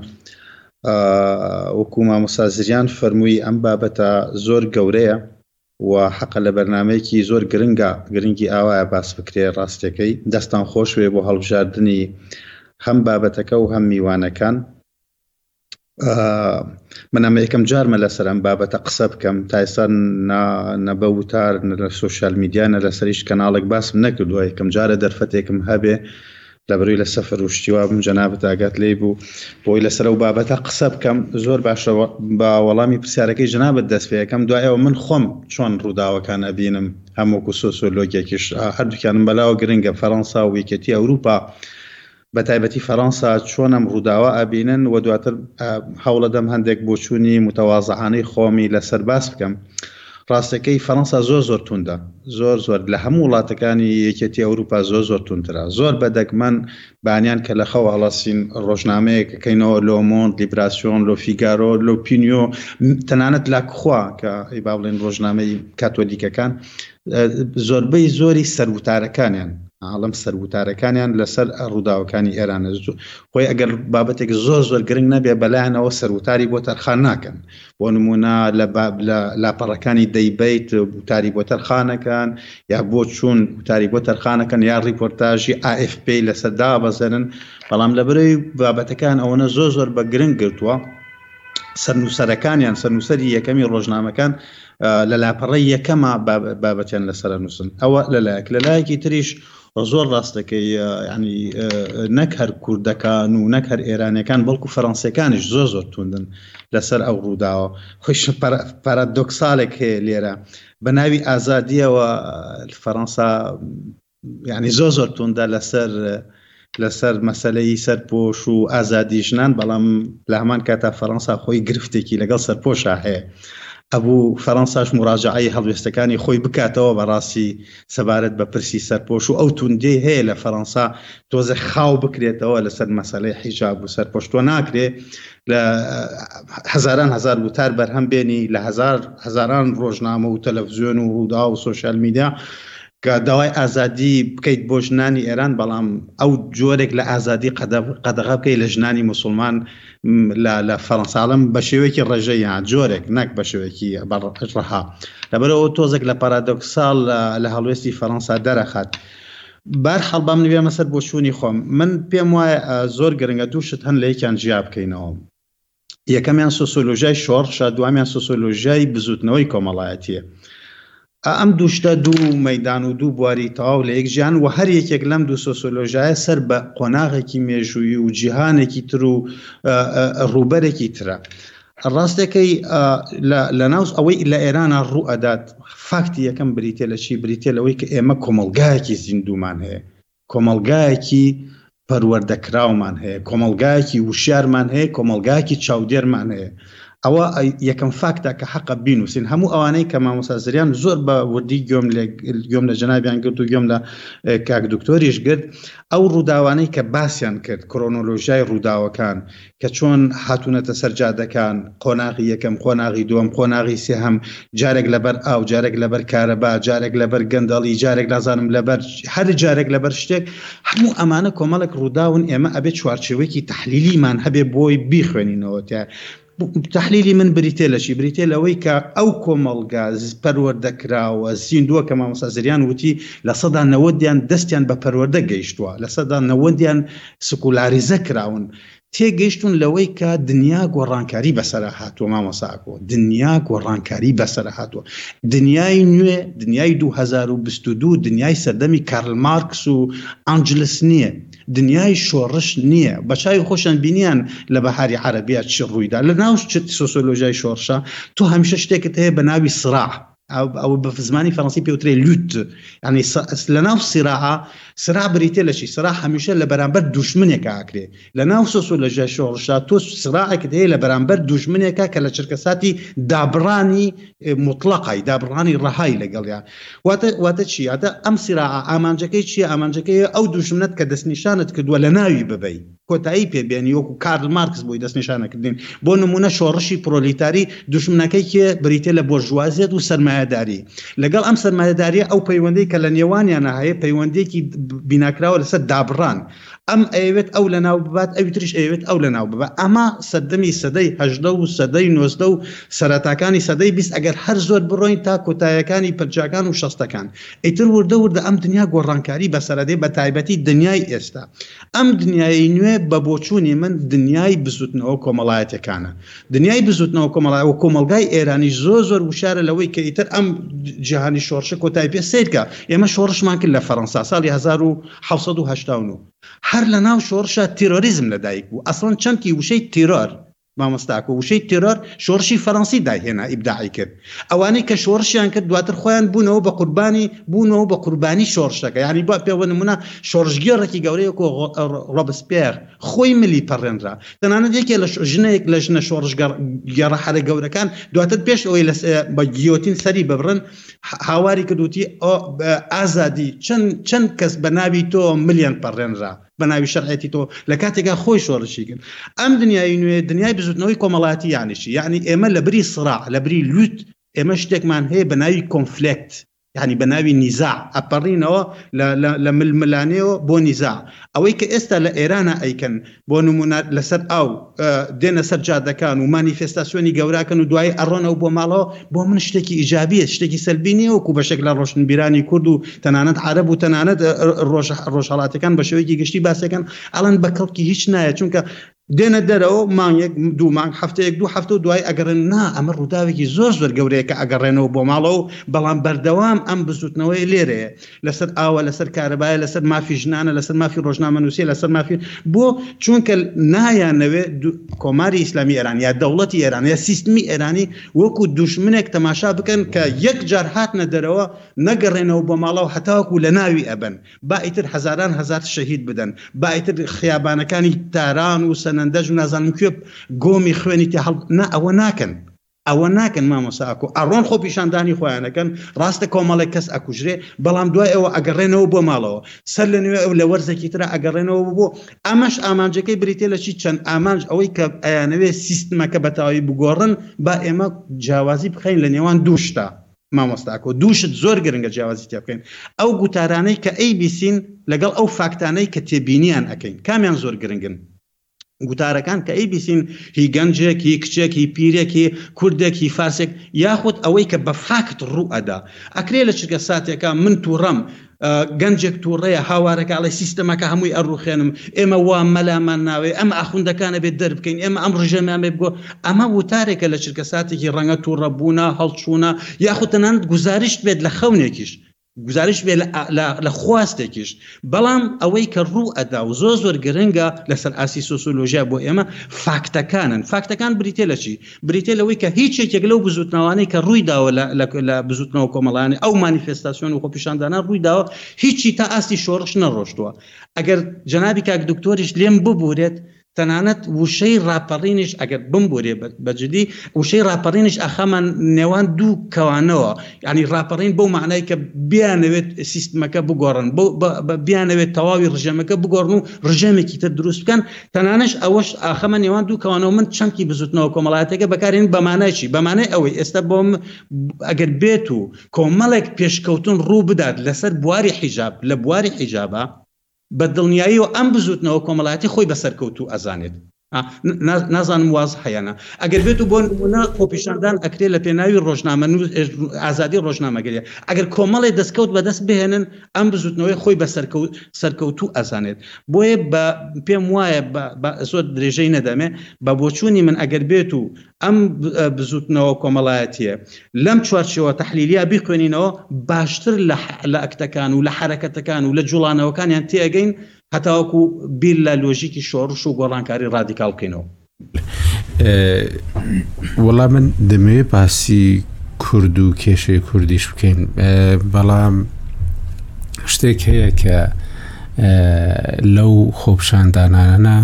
وەکو مامۆستا زریان فەرمووی ئەم بابەتە زۆر گەورەیە و حەقە لە بەرنامەیەکی زۆر گرنگە گرنگی ئاوایە باس بکرێ ڕاستەکەی دەستان خۆش بێ بۆ هەڵبژاردنی هەم بابەتەکە و هەم میوانەکان من ئەمە یەکەم جارمە لەسەر ئەم بابەتە قسە بکەم تا ئێستا نە بە وتار نە لە سوسیال میدیا نە لەسەر هیچ کەناڵێک باسم نەکردووە یەکەم جارە دەرفەتێکم هەبێ لەبەروی لە سەفەر و شتی وابم جەنابت ئاگات لێی بوو بۆی لەسەر ئەو بابەتە قسە بکەم زۆر باشە با وەڵامی پرسیارەکەی جەنابت دەست پێەکەم دوایەوە من خۆم چۆن ڕووداوەکان ئەبینم هەمووکو سۆسۆلۆگێکیش هەردووکیانم بەلاوە گرنگە فەرەنسا و ویکەتی ئەوروپا بە تایبەتی فەرەنسا چۆنم ڕووداوە ئەبینن و دواتر هەوڵەدەم هەندێک بۆچوونی متەوازعانەی خۆمی لەسەر باس بکەم ڕاستەکەی فەرەنسا زۆر زۆر توندە زۆر زۆر لە هەموو وڵاتەکانی یەکێتی ئەوروپا زۆر زۆر توندترە زۆر بە دەگمەن بانیان کە لە خەو هەڵەسین ڕۆژنامەیەک کەکەینەوە لۆمۆند لیبراسیۆن لۆ فیگارۆ لۆ پینیۆ تەنانەت لاکخوا کە ئەی با بڵێن ڕۆژنامەی کاتۆلیکەکان زۆربەی زۆری سەروتارەکانیان عاڵم سەروتارەکانیان لەسەر ڕووداوەکانی ئێرانە خۆی ئەگەر بابەتێک زۆر زۆر گرنگ نەبێ بەلایەنەوە سەروتاری بۆ تەرخان ناکەن بۆ نموونە لە لە لاپەڕەکانی دەیبەیت گوتاری بۆ تەرخانەکەن یا بۆ چوون گوتاری بۆ تەرخانەکەن یا ڕیپۆرتاژی AFP لەسەر دابەزێنن بەڵام لە بەرەی بابەتەکان ئەوەنە زۆر زۆر بە گرنگ گرتووە سەرنووسەرەکانیان سەرنووسەری یەکەمی ڕۆژنامەکان لە لاپەڕی یەکەمە بابەتیان لەسەر نووسن ئەوە لەلایەک لەلایەکی تریش زۆر ڕاست دەکەی ینی نەک هەر کوردەکان و نەک هەر ئێرانەکان بەڵکو فەرەنسیەکانیش زۆر زۆر توندن لەسەر ئەو ڕووداوە خۆش پارادۆکسالێک هەیە لێرە بە ناوی ئازادیەوە فەەنسا ینی زۆر زۆر توندە لەسەر لەسەر مەسلەی سەرپۆش و ئازادی ژنان بەڵام لە هەمان کاتا فەەنسا خۆی گرفتێکی لەگەڵ سەرپۆشە هەیە ئەبوو فەەنساش مراجعی هەڵوێستەکانی خۆی بکاتەوە بەڕاستی سەبارەت بە پرسی سەرپۆش و ئەو توندیەی هەیە لە فەرەنسا تۆزێ خاو بکرێتەوە لەسەر مەسەلەی حیجاب و سەرپۆش تۆ ناکرێ لە هەزاران هەزار وتار بەرهەم بێنی لە هەزار هەزاران ڕۆژنامە و تەلەڤزیۆن و ڕوودا و سوسیال میدیا کە داوای ئازادی بکەیت بۆ ژنانی ئێران بەڵام ئەو جۆرێک لە ئازادی قەدەغە بکەیت لە ژنانی مسلمان لە فەرەنسا ئەڵێم بە شێوەیەکی ڕێژەیی ها جۆرێک نەک بە شێوەیەکی ڕەها لەبەرەوە تۆزێک لە پارادۆکساڵ لە هەڵوێستی فەرەنسا دەرەخات بەرحەڵ بام نبێمە سەر بۆچوونی خۆم من پێم وایە زۆر گرنگە دوو شت هەن لە یەکیان جیا بکەینەوە یەکەمیان سۆسۆلۆژای شۆڕشە دوامیان سۆسۆلۆژای بزوتنەوەی کۆمەڵایەتیە ئا ئەم دوو شتە دوو مەیدان و دوو بواری تەواو لە یەک جیان و هەر یەکێک لەم دوو سۆسیۆلۆژایە سەر بە قۆناغێکی مێژوویی و جیهانێکی تر و ڕووبەرێکی ترە. ڕاستەکەی لە لە ناو ئەوەی لە ئێرانا ڕوو ئەدات فاکتی یەکەم بریتیە لە چی؟ بریتیە لەوەی کە ئێمە کۆمەڵگایەکی زیندوومان هەیە. کۆمەڵگایەکی پەروەردەکراومان هەیە، کۆمەڵگایەکی وشیارمان هەیە، کۆمەڵگایەکی چاودێرمان هەیە. ئەوە یەکەم فاکتە کە حەقە بینووسین. هەموو ئەوانەی کە مامۆستا زریان زۆر بە وردی گوێم لێ گوێم لە جەنابیان گرت و گوێم لە کاک دکتۆریش گرت، ئەو ڕووداوانەی کە باسیان کرد، کرۆنۆلۆژیای ڕووداوەکان، کە چۆن هاتوونەتە سەر جادەکان، قۆناغی یەکەم، قۆناغی دووەم، قۆناغی سێهەم، جارێک لەبەر ئاو، جارێک لەبەر کارەبا، جارێک لەبەر گەندەڵی، جارێک نازانم لەبەر چ، هەر جارێک لەبەر شتێک، هەموو ئەمانە کۆمەڵێک ڕووداون ئێمە ئەبێ چوارچێوەیەکی تەحلیلیمان هەبێ بۆی بیخوێنینەوە تیا، تەحلیلی من بریتییە لە چی؟ بریتییە لەوەی کە ئەو کۆمەڵگا پەروەردەکراوە زیندووە کە مامۆستا زریان وتی لە سەدا نەوەدیان دەستیان بە پەروەردە گەیشتووە، لە سەدا نەوەدیان سکولاریزە کراون تێگەیشتون لەوەی کە دنیا گۆڕانکاری بەسەرا هاتوە مامۆسا ئاکۆ دنیا گۆڕانکاری بەسەرا هاتوە دنیای نوێ دنیای دوو هەزار و بیست و دوو دنیای سەردەمی کارل مارکس و ئانجلس نیە دنیای شۆڕش نیە بەچاوی خۆشیان بینیان لە بەهاری عەرەبیا چی ڕوویدا لەناو سۆسۆلۆژیای شۆڕشا تۆ هەمیشە شتێکت هەیە بەناوی سراع ئەو بە زمانی فەرەنسی پێ وترێ لوت ینی لە ناو سراعە سرا بریتێ لەشی سرا هەمیشە لە بەرامبەر دوشمنێکە ئاکرێ لە ناو سۆس و لە ژێ شۆڕشا تۆ سراعێکت هەیە لە بەرامبەر دوژمنێکە کە لە چرکەساتی دابڕانی مطلقی دابڕانی ڕەهای لەگەڵیان واتە واتە چیاتە ئەم سراعە ئامانجەکەی چیە ئامانجەکەی ئەو دوژمنت کە دەستنیشانت کردووە لە ناوی ببیت کۆتایی پێ بێنی وەکو کارل مارکس بۆی دەستنیشان ئەکردین بۆ نموونە شۆڕشی پرۆلیتاری دوژمنەکەی کێ بریتیە لە بۆرژوازیەت و سەرمایەداری لەگەڵ ئەم سەرمایەداریە ئەو پەیوەندی کە لە نێوانیانە هەیە پەیوەندیەکی بیناکراوە لەسەر دابڕان ئەم ئەیەوێت ئەو لە ناو ببات ئەوی تریش ئەیەوێت ئەو لە ناو ببە ئەمە سەردەمی سەدەی هەژدە و سەدەی نۆزدە و سەرەتاکانی سەدەی بیست ئەگەر هەر زۆر بڕۆین تا کۆتایەکانی پەنجاکان و شەستەکان ئیتر وردە وردە ئەم دنیا گۆڕانکاری بەسەرەدێ بە تایبەتی دنیای ئێستا ئەم دنیایەی نوێ بە بۆچوونی من دنیای بزووتنەوە کۆمەڵایەتیەکانە. دنیای بزووتنەوە کۆمەڵایەتی و کۆمەڵگای ئێرانیش زۆر زۆر وشارە لەوەی کە ئیتر ئەم جیهانی شۆڕشە کۆتای پێ سەیرکە ئێمە شۆڕشمان کرد لە فەرەنسا ساڵی هەزار و حەوت سەد و هەشتا و نۆ هەر لە ناو شۆڕشا تیرۆریزم لە دایک بوو ئەسڵەن چەمکی وشەی تیرۆر مامۆستا ئاکۆ وشەی تێرۆر شۆڕشی فەرەنسی دایهێنا ئیبداعی کرد ئەوانەی کە شۆڕشیان کرد دواتر خۆیان بوونەوە بە قوربانی بوونەوە بە قوربانی شۆڕشەکە یانی با پێ بە نمونە شۆڕشگێڕێکی گەورەی وەکو ڕۆبسپێر خۆی ملی پەڕێنرا تەنانەت یەکێ لە ژنێک لە ژنە شۆڕشگەڕ گێڕە حەرە گەورەکان دواتر پێش ئەوەی لە بە گیۆتین سەری ببڕن هاواری کردوتی ئازادی چەند چەند کەس بە ناوی تۆ ملیان پەڕێنرا بەناوی شەرعێتی تۆ لە کاتێکا خۆی شۆڕشی کرد ئەم دنیای نوێ دنیای بزوتنەوەی کۆمەڵاتی یانیشی یعنی ئێمە لە بری سڕاع لە بری لوت ئێمە شتێکمان هەیە بە ناوی کۆنفلکت یعنی بە ناوی نیزا ئەپەڕینەوە لە ململانێەوە بۆ نیزا ئەوەی کە ئێستا لە ئێرانە ئەیکەن بۆ نمونە لەسەر ئاو دێنە سەر جادەکان و مانیفێستاسیۆنی گەوراکەن و دوایی ئەڕۆنەوە بۆ ماڵەوە بۆ من شتێکی ئیجابیە شتێکی سەلبی نیە وەکو بەشێک لە ڕۆشنبیرانی کورد و تەنانەت عرب و تەنانەت ڕۆژهڵاتەکان بە شێوەیەکی گشتی باسەکەن ئەڵەن بە کەڵکی هیچ نایە چونکە دێنە دەرەوە مانگێک دوو مانگ هەفتەیەک دوو هەفتە و دوای ئەگەڕێن نا ئەمە ڕووداوێکی زۆر زۆر گەورەیەکە ئەگەڕێنەوە بۆ ماڵەوە بەڵام بەردەوام ئەم بزوتنەوەی لێرەیە لەسەر ئاوە لەسەر کارەبایە لەسەر مافی ژنانە لەسەر مافی ڕۆژنامەنووسیە لەسەر مافی بۆ چونکە نایانەوێ کۆماری ئیسلامی ئێران یا دەوڵەتی ئێران یا سیستمی ئێرانی وەکو دوشمنێک تەماشا بکەن کە یەک جار هاتنە دەرەوە نەگەڕێنەوە بۆ ماڵەوە هەتاوەکو لە ناوی ئەبن با ئیتر هەزاران هەزار شەهید بدەن با ئیتر خیابانەکانی تاران و سەنەندەژ و نازانم کوێ گۆمی خوێنی تێ هەڵ نا ئەوە ناکەن ئەوە ناکەن مامۆسا ئاکۆ ئەڕۆن خۆپیشاندانی خۆیان ئەکەن ڕاستە کۆمەڵێک کەس ئەکوژرێ بەڵام دوای ئەوە ئەگەڕێنەوە بۆ ماڵەوە سەر لە نوێ ئەو لە وەرزێکی ترا ئەگەڕێنەوە بۆ ئەمەش ئامانجەکەی بریتیە لە چی چەند ئامانج ئەوەی کە ئەیانەوێ سیستمەکە بە تەواوی بگۆڕن با ئێمە جیاوازی بخەین لە نێوان دوو شتە مامۆستا ئاکۆ دوو شت زۆر گرنگە جیاوازی تێ بکەین ئەو گوتارانەی کە ئەیبیسین لەگەڵ ئەو فاکتانەی کە تێبینیان ئەکەین کامیان زۆر گرنگن گوتارەکان کە ئەیبیسین هی گەنجێک هی کچێک هی پیرێک هی کوردێک هی فارسێک یاخود ئەوەی کە بە فاکت ڕوو ئەدا ئەکرێ لە چرکە ساتێکا من تووڕەم گەنجێک تووڕەیە هاوارەکە ئەڵێ سیستەمەکە هەمووی ئەڕوخێنم ئێمە وا مەلامان ناوێ ئەمە ئاخوندەکانە بێت دەربکەین ئێمە ئەم ڕژێمیان بێ بگۆ ئەمە وتارێکە لە چرکە ساتێکی ڕەنگە تووڕەبوونا هەڵچوونا یاخود تەنانەت گوزارشت بێت لە خەونێکیش گوزارشت بێ لە خواستێکیش، بەڵام ئەوەی کە ڕوو ئەدا و زۆر زۆر گرنگە لەسەر ئاستی سۆسیۆلۆژیا بۆ ئێمە فاکتەکانن. فاکتەکان بریتیە لە چی؟ بریتیە لەوەی کە هیچ یەکێک لەو بزووتنەوانەی کە ڕووی داوە لە بزووتنەوە کۆمەڵایەنە، ئەو مانیفێستاسیۆن و خۆپیشاندانە ڕووی داوە، هیچی تا ئاستی شۆڕش نەڕۆشتووە. ئەگەر جەنابی کاک دکتۆریش لێم ببورێت، تەنانەت وشەی ڕاپەڕینیش ئەگەر بمبورێ بە جدی وشەی ڕاپەڕینیش ئاخاما نێوان دوو کەوانەوە یانی ڕاپەڕین بەو مەعنای کە بیانەوێت سیستمەکە بگۆڕن بە بیانەوێت تەواوی ڕژێمەکە بگۆڕن و ڕژێمێکی تر دروست بکەن تەنانەش ئەوەش ئاخەمە نێوان دوو کەوانەوە من چەمکی بزوتنەوە کۆمەڵاتەکە بەکارێن بەمانایشی بەمانای ئەوەی ئێستا بۆم ئەگەر بێت و کۆمەڵێک پێشکەوتن ڕوو بدات لەسەر بواری حیجاب لە بواری حیجابە بە دڵنیایەوە ئەم بزوتنەوە کۆمەڵایەتی خۆی بە سەرکەوتوو ئەزانێت. نازانم وازحە یان نا. ئەگەر بێتو بۆ نمونە خۆپیشاندان ئەکرێ لە پێناوی ڕۆژنامەنوس ئازادی ڕۆژنامەگەریە. ئەگەر کۆمەڵێ دەستکەوت بە دەست بهێنن ئەم بزوتنەوەی خۆی بە سەرکەوتوو ئەزانێت. بۆیە بە پێم وایە بە زۆر درێژەی نەدەمێ بە بۆچونی من ئەگەر بێتو ئەم بزوتنەوە کۆمەڵایەتیە لەم چوارچێوە تەحلیلیا بیخوێنینەوە باشتر لە ئەکتەکان و لە حەرەکەتەکان و لە جوڵانەوەکانیان تێگەین هەتاوەکو بیر لە لۆژیکی شۆڕش و گۆڕانکاری ڕادیکال بکەینەوە وەڵا من دەمەوێت باسی کورد و کێشەی کوردیش بکەین بەڵام شتێک هەیە کە لەو خۆپشاندانانە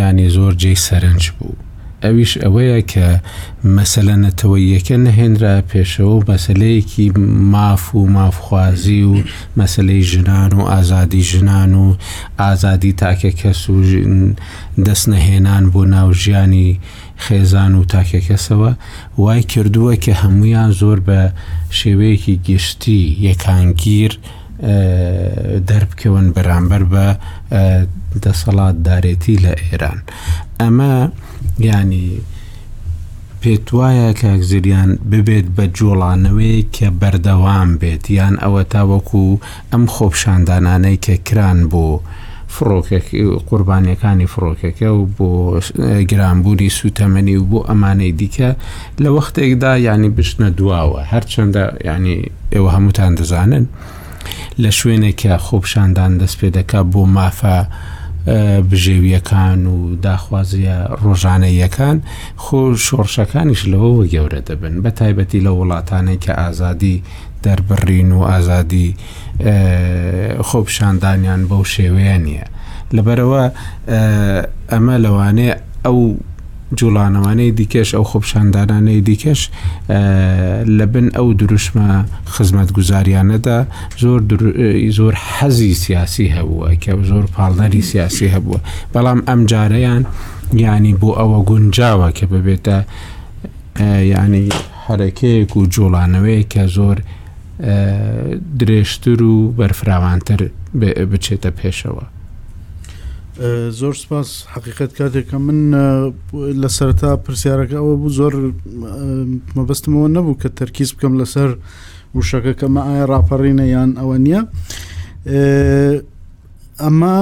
یانی زۆر جێی سەرنج بوو. ئەویش ئەوەیە کە مەسەلە نەتەوەییەکە نەهێنرا پێشەوە و مەسەلەیەکی ماف و مافخوازی و مەسەلەی ژنان و ئازادی ژنان و ئازادی تاکە کەس و دەست نەهێنان بۆ ناو ژیانی خێزان و تاکە کەسەوە وای کردووە کە هەمویان زۆر بە شێوەیەکی گشتی یەکانگیر دەربکەون بەرامبەر بە دەسەڵات دارێتی لە ئێران ئەمە ینی پێت وایە کاکزریان ببێت بە جۆڵانەوەی کە بەردەوام بێت یان ئەوە تاوەکو ئەم خۆپشاندانانەی کە کران بۆ فڕۆکێک قوربانیەکانی فڕۆکەکە و بۆ گرانبوونی سوتەمەنی و بۆ ئەمانەی دیکە لە وەختێکدا یعنی بچنە دواوە هەرچەندە یعنی ئێوە هەمووتان دەزانن لە شوێنێکە خۆپشاندان دەست پێ دەکات بۆ مافە بژێویەکان و داخوازیە ڕۆژانەیەکان خۆ شۆڕشەکانیش لەوەوە گەورە دەبن بە تایبەتی لە وڵاتانێک کە ئازادی دەربڕین و ئازادی خۆپشاندانیان بەو شێوەیە نییە لەبەرەوە ئەمە لەوانەیە ئەو جوڵانەوانەی دیکەش ئەو خۆپشاندانانەی دیکەش لەبن ئەو دروشمە خزمەتگوزاریانەدا زۆر زۆر حەزی سیاسی هەبووە کە زۆر پاڵنەری سیاسی هەبووە بەڵام ئەم جارەیان ینی بۆ ئەوە گونجاوە کە ببێتە ینی حرەکەیەک و جوڵانەوەیە کە زۆر درێژتر و بەرفراوانتر بچێتە پێشەوە. زۆر سپاس حقیقت کاتێک کە من لە سەرتا پرسیارەکە ئەوە بوو زۆر مەبستمەوە نەبوو کە تەرکیز بکەم لەسەر وشەکە کەمە ئایا راپەڕینە یان ئەوە نییە ئەمە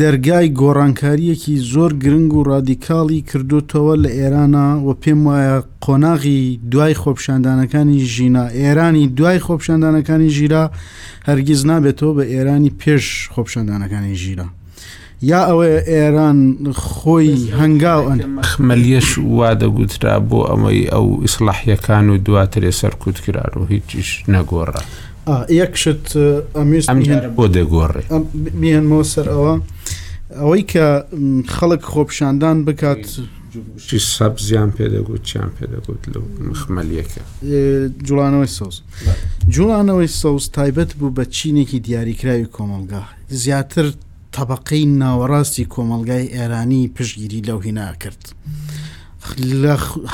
دەرگای گۆڕانکاریەکی زۆر گرنگ و ڕادیکاڵی کردوتەوە لە ئێرانە و پێم وایە قۆناغی دوای خۆپشاندانەکانی ژینا ئێرانی دوای خۆپشاندانەکانی ژیرا هەرگیز نابێتەوە بە ئێرانی پێش خۆپشاندانەکانی ژیرا یا ئەوەیە ئێران خۆی هەنگاو ئەن. مەلیەش وا دەگوترا بۆ ئەمەی ئەو ئیسلاحیەکان و دواترێ سەرکوت کرار و هیچیش نەگۆڕا یەکشت بۆ دەگۆڕێ بێنمەوە سەر ئەوە ئەوەی کە خەڵک خۆپشاندان بکات سەبزیان پێدەگوت چیان پێدەگوت لەو مخمەلیەکە جوڵانەوەی سەوز جوڵانەوەی سەوز تایبەت بوو بە چینێکی دیاریکراوی کۆمەلگا زیاتر تەبەقەی ناوەڕاستی کۆمەڵگای ئێرانی پشگیری لەو هینا کرد.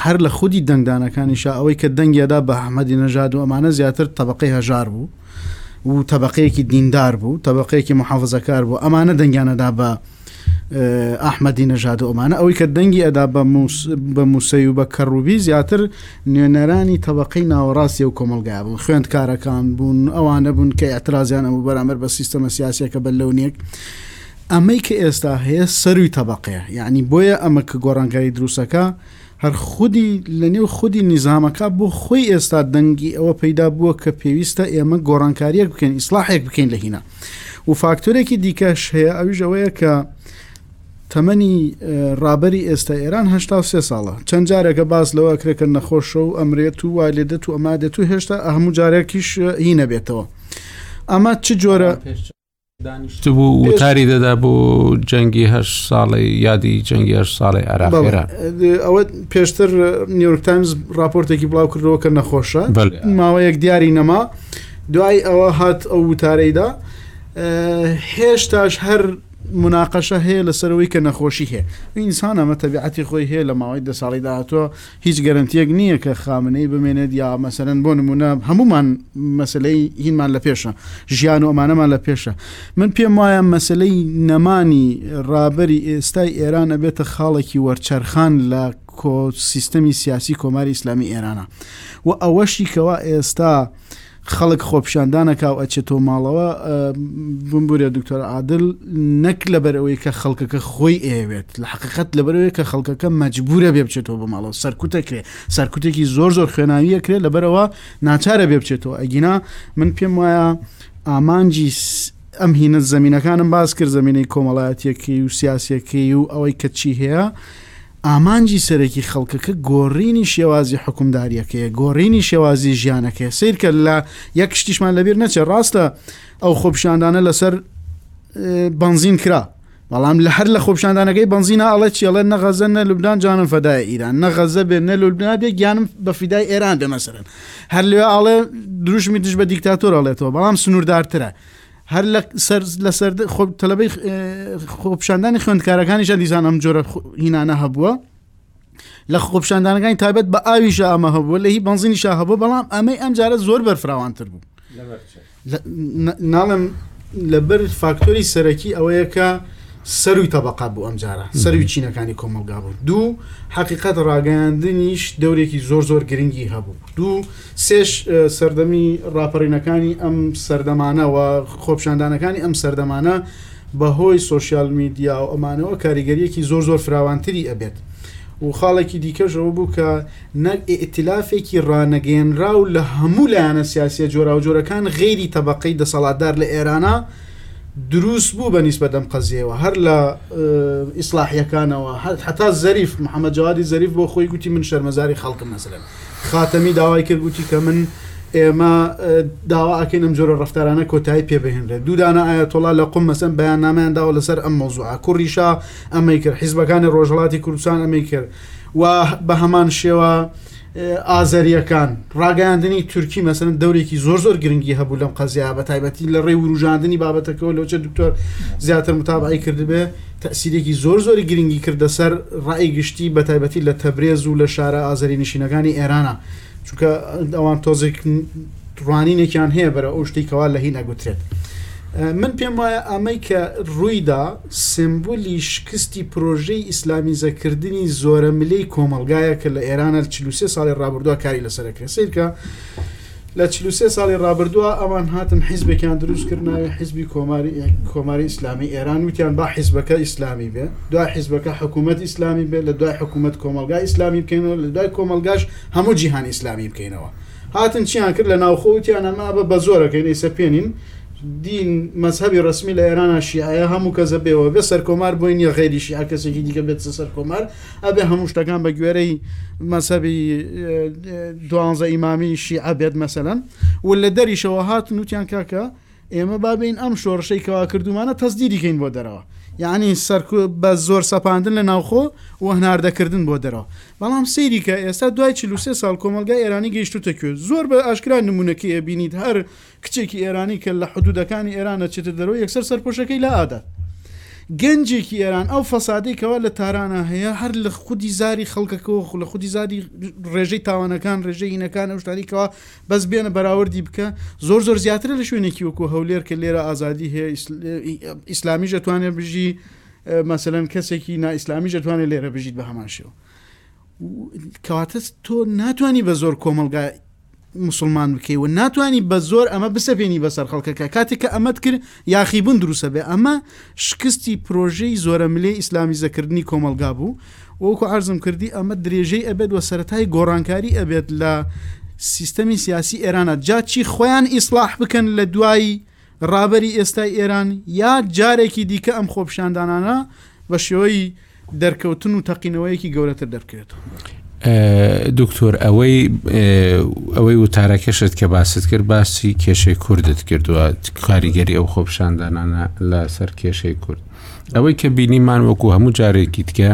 هەر لە خودی دەنگدانەکانیشا ئەوەی کە دەنگیدا بە ئەحمەدی نەژاد و ئەمانە زیاتر تەبقەی هەژار بوو و تەبقەیەکی دیندار بوو تەبقەیەکی محافزەکار بوو ئەمانە دەنگیانەدا بە ئەحمەدی نەژاد و ئەمانە ئەوەی کە دەنگی ئەدا بە مووسەی و بە کەڕوبی زیاتر نوێنەرانی تەبەقەی ناوەڕاستی ئەو کۆمەڵگا بوون، خوێندکارەکان بوون، ئەوانە بوون کە ئیعترازیان هەبوو بەرامبەر بە سیستەمە سیاسییەکە بە لەونێک. ئەمەی کە ئێستا هەیە سەرووی تەبەقەیە، یانی بۆیە ئەمە کە گۆڕانکاری دروست ئەکا، هەر خودی لەنێو خودی نیزامەکە بۆ خۆی ئێستا دەنگی ئەوە پەیدا بووە کە پێویستە ئێمە گۆڕانکارییەک بکەین، ئیسلاحێک بکەین لە هینا. و فاکتۆرێکی دیکەش هەیە، ئەویش ئەوەیە کە، تەمەنی ڕابەری ئێستای ئێران هەشتا و سێ ساڵە. چەند جارێکە باس لەوە ئەکرێت کە نەخۆشە و ئەمرێت و وای لێدێت و ئەمە دێت و هێشتا هەموو جارێکیش هی نەبێتەوە. ئەمە چ جۆرە دانیشتبوو وتاری دەدا بۆ جەنگی هەش ساڵی یادی جەنگی هەش ساڵی عراق بەڵێ. ئێران ئەوە پێشتر نیویۆرک تایمز راپۆرتێکی بڵاو کردەوە کە نەخۆشە بەڵێ. ماوەیەک دیاری نەما دوای ئەوە هات ئەو وتارەیدا ئه، هێشتاش هەر مناقەشە هەیە لەسەرەوەی کە نەخۆشی هەیە ئینسان ئەمە تەبیعەتی خۆی هەیە لە ماوەی دە ساڵی داهاتوە هیچ گەرنتیەک نییە کە خامنەی بمێنێت یا مەسەرەن بۆ نمونە هەمومان مەسلەی هینمان لە پێشە ژیان و ئەمانەمان لە پێشە من پێم وایە مەسلەی نەمانی ڕابەری ئێستای ئێران ئەبێتە خاڵێکی وەرچەرخان لە کۆ سیستەمی سیاسی کۆماری ئیسلامی ئێرانە و ئەوەشی کەوا ئێستا خەڵک خۆپیشاندانەکاو ئەچێتەوە ماڵەوە بمبورە دکتۆر عادل نەک لەبەر ئەوەی کە خەڵکەکە خۆی ئەوێت لە حقیقت لەبەرەوەی کە خەڵکەکە مەجبورە بێ بچێتەوە بە ماڵەوە سەرکوتەکرێ سەرکوتێکی زۆر زۆر خوێناویەکرێ لەبەرەوە ناچارە بێ بچێتەوە ئەگینا من پێم وایە ئامانجی ئەم هینە زمینینەکانم باز کرد زمینەی کۆمەڵایەتیەکەی و سیاسەکەی و ئەوەی کەچی هەیە ئامانجی سەرەکی خەڵکەکە گۆڕینی شێوازی حوکمداریەکەیە، گۆڕینی شێوازی ژیانەکەیە، سەیرکە لە یەک شتیشمان لەبیر نەچێت ڕاستە ئەو خۆپیشاندانە لەسەر بەنزین کرا بەڵام لە هەر لە خۆپشاندانەکەی بنزینا ئەڵە چێڵە نەغەزە نە لوبدان جانم فەدای ئیران نەغەزە بێ نە لوبنا بێ گیانم بە فیدای ئێران بێ مەسەرن هەر لێ ئاڵێ دروشمی دژ بە دیکتاتۆر ئەڵێتەوە بەڵام سنووردارترە هەر لە سەر لە سەر تەلبەی خۆپشاندانی خوێندکارەکانیشە دیزان ئەم جۆرە هینانە هەبووە لە خۆپشاندانەکانی تابەت بە ئاویشە ئەمە هەبووە لە هی بنزینیشە هەبوو بەڵام ئەمەی ئەم جارە زۆر بەرفراوانتر بوو ناڵم لەبەر فاکتۆری سەرەکی ئەوەیە کە سەروی تەبقا بوو ئەم جارە سەروی چینەکانی کۆمەلگا بوو دوو حقیقت ڕاگەاندنیش دەورێکی زۆر زۆر گرنگی هەبوو دوو سێش سەردەمی ڕاپەڕینەکانی ئەم سەردەمانە و خۆپیشاندانەکانی ئەم سەردەمانە بە هۆی سۆشیال میدیا و ئەمانەوە کاریگەریەکی زۆر زۆر فراوانتری ئەبێت و خاڵێکی دیکەش ئەوە بوو کە نەک ئیتلافێکی ڕانەگەێنرا و لە هەموو لایەنە سیاسیە جۆراوجۆرەکان غێری تەبقەی دەسەڵاتدار لە ئێرانە دروست بوو بە نیسبە دەم قەزیەوە هەر لە ئیسلاحیەکانەوە حتا زەریف محەممەد جوادی زەریف بۆ خۆی گوتی من شەرمەزاری خەڵکم مەسەن خاتەمی داوای کرد گوتی کە من ئێمە داوا ئەکەین ئەم جۆرە ڕفتارانە کۆتایی پێ بهێنرێت دوودانە ئاەتۆڵا لە قم مەسەن بەیاننامیان داوە لەسەر ئەم مۆزوعە کوڕیشا ئەمەی کرد حیزبەکانی ڕۆژهڵاتی کوردستان ئەمەی کرد و بە هەمان شێوە ئازەریەکان ڕاگەاندنی تورکی مەسن دەورێکی زۆر زۆر گرنگی هەبوو لەم قەزیا بە تایبەتی لە ڕێ وروژاندنی بابەتەکەەوە لەوچە دکتۆر زیاتر متابعی کردبێ تەئسیرێکی زۆر زۆری گرنگی کردە سەر ڕای گشتی بە تایبەتی لە تەبرێز و لە شارە ئازەری نشینەکانی ئێرانە چونکە ئەوان تۆزێک ڕوانینێکیان هەیە بەرە ئەو شتی کەوا لە هین ئەگوترێت من پێم وایە ئەمەی کە ڕوویدا سمبولی شکستی پرۆژەی ئیسلامیزەکردنی زۆرە ملەی کۆمەلگایە کە لە ئێرانە 43 ساڵی ڕابردووە کاری لەسەرەکرێ سیرکە لە چل و سێ ساڵی ڕابردووە ئەوان هاتن حیزبێکیان دروست کرد ناوی حیزبی کۆماری کۆماری ئیسلامی ئێران وتیان با حیزبەکە ئیسلامی بێ دوای حیزبەکە حکوومەت ئیسلامی بێ لە دوای حکوومەت کۆمەلگای ئیسلامی بکەینەوە لە دوای کۆمەلگاش هەموو جیهان ئیسلامی بکەینەوە هاتن چیان کرد لە ناوخۆوتیان ئەمە بە بە زۆرەکەین ئیسە پێێنین دین مەذهبی ڕسمی لە ئێرانە شیعە هەموو کەزە بێەوە بێ سەرکۆمار بۆی نیە غێری شیعە کەسێکی دیکە بێت سەرکۆمار ئەبێ هەموو شتەکان بە گوێرەی مەسەبی دوانزە ئیمامی شیعە بێت مەسەەن و لە دەریشەوە هات نووتیان کاکە ئێمە بابین ئەم شۆڕشەی کەوا کردومانە تەزدیدیکەین بۆ دەرەوە یعنی سەرکو بە زۆر سەپاندن لە ناوخۆ و هەناردەکردن بۆ دەرەوە بەڵام سەیری کە ئێستا دوای چلوسێ ساڵ کۆمەلگای ئێرانی گەیشتوتە کوێ زۆر بە ئاشکرا نمونونەکەی ئەبینیت هەر کچێکی ئێرانی کە لە حدوودەکانی ئێران ئەچێتە دەرەوە یەکسەر سەرپۆشەکەی لا ئادات. گەنجێکی ئێران ئەو فەسادەی کەوا لە تارانا هەیە هەر لە خودی زاری خەڵکەکەوە خو لە خودی زاری ڕێژەی تاوانەکان ڕێژەی هینەکان ئەو شتانی کەوا بەس بێنە بەراوردی بکە زۆر زۆر زیاترە لە شوێنێکی وەکو هەولێر کە لێرە ئازادی هەیە ئیسلامی ژەتوانێ بژی مەسەن کەسێکی نائیسلامی ژەتوانێت لێرە بژیت بە هەمان شێوە کەواتە تۆ ناتانی بە زۆر کۆمەلگای مسلمان بکەی و ناتانی بە زۆر ئەمە بسەپێنی بەسەر خەڵکەکە کاتێک کە ئەمەت کرد یاخی بوون دروسە بێ ئەمە شکستی پرۆژەی زۆرە ملێ ئیسلامی زەکردنی کۆمەلگا بوو وەکو ئارزم کردی ئەمە درێژەی ئەبێت وە سەتای گۆڕانکاری ئەبێت لە سیستەمی سیاسی ئێرانە جاچی خۆیان ئیسلاح بکەن لە دوایی ڕابەری ئێستای ئێران یاد جارێکی دیکە ئەم خۆپیشاندانانە بە شێوەی دەرکەوتن و تەقینەوەیەکی گەورەتر دەرکەوێتەوە. دکتۆر ئەوەی ئەوەی وتارەکەشت کە باست کرد باسی کێشەی کوردت کردووە کاریگەری ئەو خۆپشاندانانە لە سەر کێشەی کورد ئەوەی کە بینیمان وەکو هەموو جارێکی دیکە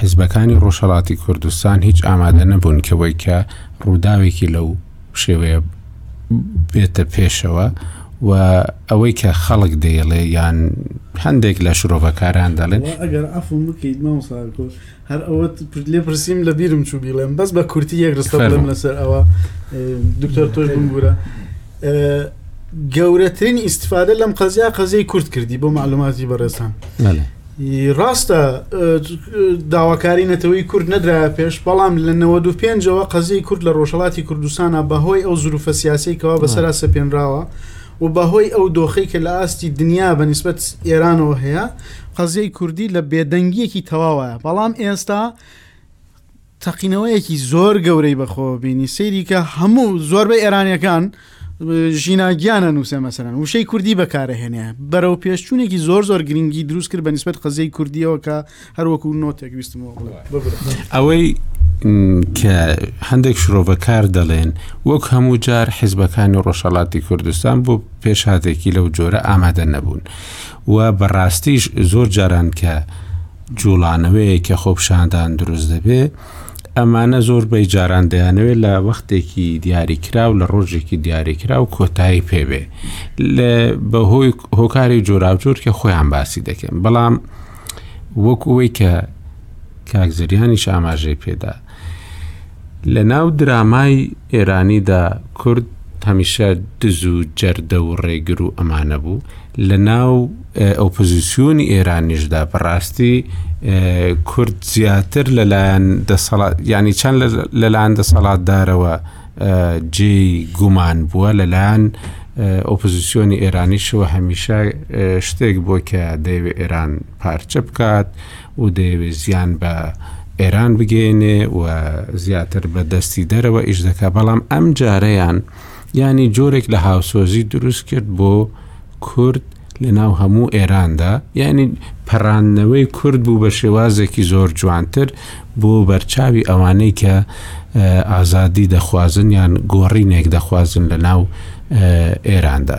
حزبەکانی ڕۆژهڵاتی کوردستان هیچ ئامادە نەبوون کەەوەی کە ڕووداوێکی لەو شێوەیە بێتە پێشەوە و ئەوەی کە خەڵک دەیڵێ یان هەندێک لە شرۆڤەکاران دەڵێن ئەگەر ئەفم بکەیت مامۆساکۆ هەر ئەوە لێ پرسییم لە بیرم چوو بیڵێم بەس بە کورتی یەک ڕستە بڵێم لەسەر ئەوە دکتۆر تۆش بگورە گەورەترین ئیسفادە لەم قەزیا قەزیی کورد کردی بۆ معلوماتی بەڕێسان ڕاستە داواکاری نەتەوەی کورد نەدرایە پێش بەڵام لە نەوە دو پێنجەوە قەزیی کورد لە ڕۆژهڵاتی کوردستانە بەهۆی ئەو زروفە سیاسی کەوا بەسەرا سەپێنراوە و بەهۆی ئەو دۆخی کە لە ئاستی دنیا بە نسبەت ئێرانەوە هەیە قەزیی کوردی لە بێدەنگیەکی تەواوە بەڵام ئێستا تەقینەوەیەکی زۆر گەورەی بەخۆوە بینی سەیریکە هەموو زۆربە ئێرانیەکان ژینا گیانە نووسێ مەسەرەن وشەی کوردی بەکارەهێنێ بەرەو پێشچوونێکی زۆر زۆر گرنگی دروست کرد بە نسبەت قەزیی کوردیەوە کە هەروەکو نۆتێک ویستمەوە ئەوەی کە هەندێک شرۆڤەکار دەڵێن وەک هەموو جار حیزبەکانی ڕۆژهڵاتی کوردستان بۆ پێشهاتێکی لەو جۆرە ئامادە نەبوون و بەڕاستیش زۆر جاران کە جوڵانەوەیەک کە خۆپیشاندان دروست دەبێ ئەمانە زۆر بەی جاران دەیانەوێت لە وەختێکی دیاریکراو لە ڕۆژێکی دیاریکراو کۆتایی پێبێ لە بەهۆی هۆکاری جۆراوجۆر کە خۆیان باسی دەکەن بەڵام وەک ئەوەی کە کاکزریانی شاماژەی پێدا لە ناو درامای ئێرانیدا کورد هەمیشە دز و جەردە و ڕێگر و ئەمانە بوو لە ناو ئۆپۆزیسیۆنی ئێرانیشدا بەڕاستی کورد زیاتر لەلایەن دەسەڵات ینی چەند لەلایەن دەسەڵاتدارەوە جێ گومان بووە لەلایەن ئۆپۆزیسیۆنی ئێرانیشەوە هەمیشە شتێک بۆ کە دەیەوێت ئێران پارچە بکات و دەیەوێ زیان بە ئێران بگەیەنێ و زیاتر بە دەستی دەرەوە ئیش دەکا بەڵام ئەم جارەیان ینی جۆرێک لە هاوسۆزی دروست کرد بۆ کورد لە ناو هەموو ئێراندا یعنی پەڕاندنەوەی کورد بوو بە شێوازێکی زۆر جوانتر بۆ بەرچاوی ئەوانەی کە ئازادی دەخوازن یان گۆڕینێک دەخوازن لە ناو ئێراندا.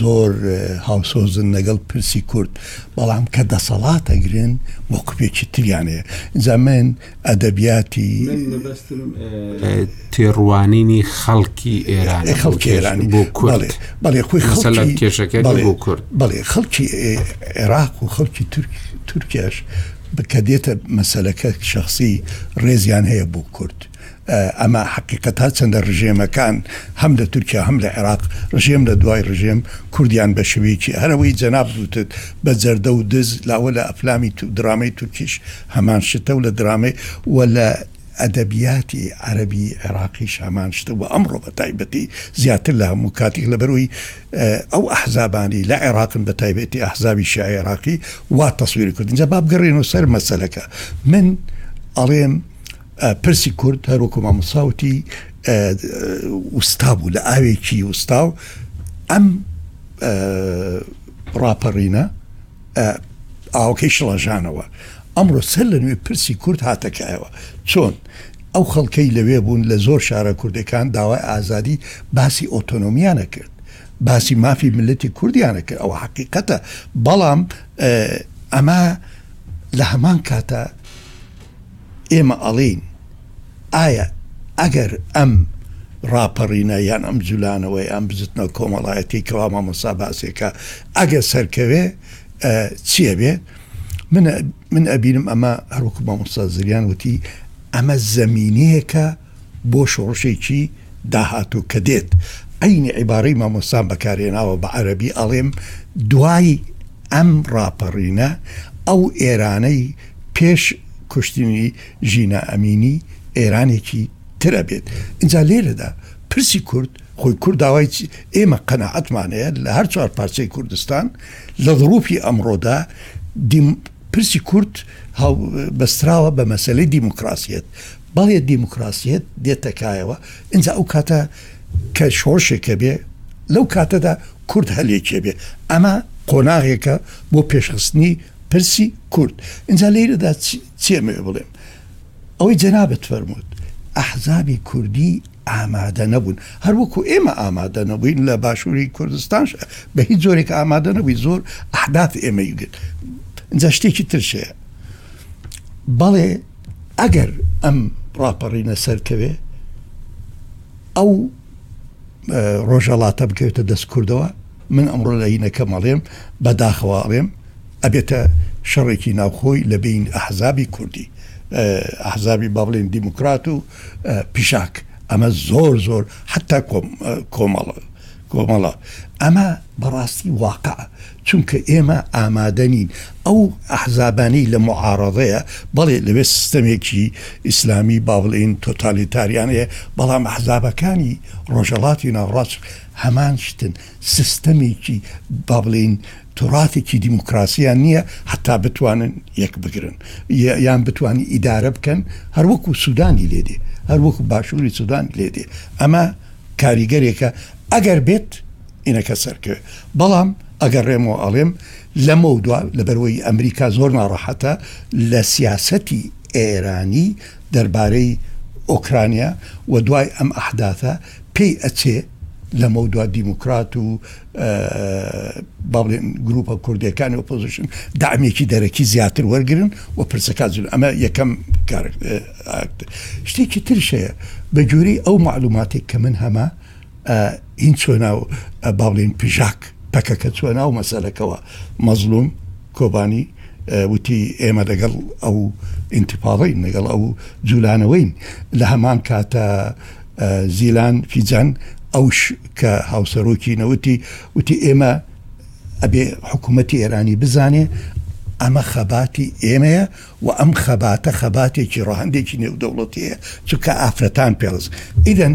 زۆر هاوسۆزن لەگەڵ پرسی کورد بەڵام کە دەسەڵات ئەگرن موقفێکی تریان هەیە جا من ئەدەبیاتی من مەبەستم اه، تێڕوانینی خەڵکی ئێران اه، خەڵکی ئێرانی بۆ بەڵێ کورد بەڵێ خۆی مەسەلە خەڵکی کێشەکەی بەڵێ بۆ کورد بەڵێ خەڵکی اه، عێراق و خەڵکی تورک تورکیاش ب- کە دێتە مەسەلەکە شخصی ڕێزیان هەیە بۆ کورد ئەمە حەقیقەت هەرچەندە ڕژێمەکان هەم لە تورکیا هەم لە عێراق ڕژێم لە دوای ڕژێم کوردیان بە شێوەیەکی هەر ئەوەی جەنابت وتت بە جەردە و دز لاوە لە ئەفلامی تو درامەی تورکیش هەمان شتە و لە درامەی و لە ئەدەبیاتی عەرەبی عێراقیش هەمان شتە و ئەمڕۆ بە تایبەتی زیاتر لە هەموو کاتێک لەبەرەوەی ئەو ئەحزابانەی لە عێراقن بە تایبەتی ئەحزابی شیعەی عێراقی وا تەسویری کردن جا با بگەڕێینەوە سەر مەسەلەکە من ئەڵێم پرسی کورد هەر وەکو مامۆستا وتی وستابوو لە ئاوێکی وستاو ئەم ڕاپەڕینە ئاوەکەی شڵەژانەوە ئەمڕۆ سەر لە نوێ پرسی کورد هاتەکایەوە چۆن ئەو خەڵکەی لەوێ بوون لە زۆر شارە کوردەکان داوای ئازادی باسی ئۆتۆنۆمیانە کرد باسی مافی ملەتی کوردیانە کرد ئەوە حقیقەتە بەڵام ئەمە لە هەمان کاتە ئێمە ئەڵێین ئایا ئەگەر ئەم ڕاپەڕینە یان ئەم جولانەوە یان بزوتنەوە کۆمەڵایەتی کەوا مامۆستا باسێکە ئەگە سەرکەوێ چیە بێ من ئەبینم ئەمە هەروکو مامۆستا زریان وتی ئەمە زەمینەیەکە بۆ شۆڕشێکی داهاتوو کە دێت عەینی عیبارەی مامۆستام بەکارهێناوە بە عەرەبی ئەڵێم دوای ئەم ڕاپەڕینە ئەو ئێرانەی پێش کوشتنی ژینا ئەمینی ئێرانێکی تر ئەبێت ئینجا لێرەدا پرسی کورد خۆی کورد داوای ئێمە قەناعەتمان هەیە لە هەر چوار پارچەی کوردستان لە ظروفی ئەمڕۆدا پرسی کورد بەستراوە بە مەسلەی دیموکراسیت بەڵێ دیموکراسیەت دێتە کایەوە ئینجا ئەو کاتە کە شۆڕشێک هەبێ لەو کاتەدا کورد هەلێک هەبێ ئەمە قۆناغێکە بۆ پێشخستنی پرسی کورد ئینجا لێرەدا چێم ئەوێ بڵێم ئەوەی جەنابت فەرمووت ئەحزابی کوردی ئامادە نەبوون هەر وەکو ئێمە ئامادە نەبووین لە باشووری کوردستانش بە هیچ جۆرێک ئامادە نەبووی زۆر ئەحداف ئێمەی گرت جا شتێکی ترشەیە بەڵێ ئەگەر ئەم ڕاپەڕینە سەرکەوێ ئەو ڕۆژەڵاتە بکەوێتە دەست کوردەوە من ئەمڕۆ لە هینەکەم ئەڵێم بەداخەوە ئەڵێم ئەبێتە شەڕێکی ناوخۆی لە بین ئەحزابی کوردی ئەحزابی با بڵێن دیموکرات و پیشاک ئەمە زۆر زۆر حتا کۆمەڵە کۆمەڵە ئەمە بەڕاستی واقع چونکە ئێمە ئامادە نین ئەو ئەحزابانەی لە موعارەزەیە، بەڵێ لەوێ سیستەمێکی ئیسلامی با بڵێین تۆتالیتاریان هەیە، بەڵام ئەحزابەکانی ڕۆژهەڵاتی ناوەڕاست هەمان شتن، سیستەمێکی با بڵێین توراتێکی دیموکراسییان نییە هەتا بتوانن یەک بگرن یان بتوانن ئیدارە بکەن، هەر وەکوو سوودانی لێ دێ، هەر وەکوو باشووری سوودان لێ دێ. ئەمە کاریگەرێکە ئەگەر بێت ئینەکە سەرکەوێ بەڵام ئەگەڕێمەوە ئەڵێم لەمەو دوا لەبەرەوەی ئەمریکا زۆر ناڕەحەتە لە سیاسەتی ئێرانی دەربارەی ئۆکرانیا و دوای ئەم ئەحداثە پێی ئەچێ لەمە دوا دیموکرات و باڵێن گروپە کوردەکانی ئۆپۆزیشن دامێکی دەرەکی زیاتر وەرگن و پرسەکە زون ئەمە یەکەم شتێکی ترشەیە بە جووری ئەو معلوماتێک کە من هەمە ئە ین چوە ناو ئە با ڵین پژاک پەکەکە چوە ناو مە سە لە کە وە مە زڵوم کۆبانی وتی ئێمە لەگەڵ ئەو ئینتیفاڵەین لەگەڵ ئەو جولانەوەین لە هەمان کاتە زیلان فیجان ئەوش کە هاوسەرۆکی نەوتی وتی ئێمە ئەبێ حکوومەتی ئێرانی بزانێ ئەمە خەباتی ئێمەیە و ئەم خەباتە خەباتێکی ڕەهندێکی نێودەوڵەتیە چونکە ئافرەتان پێڵز ئیدەن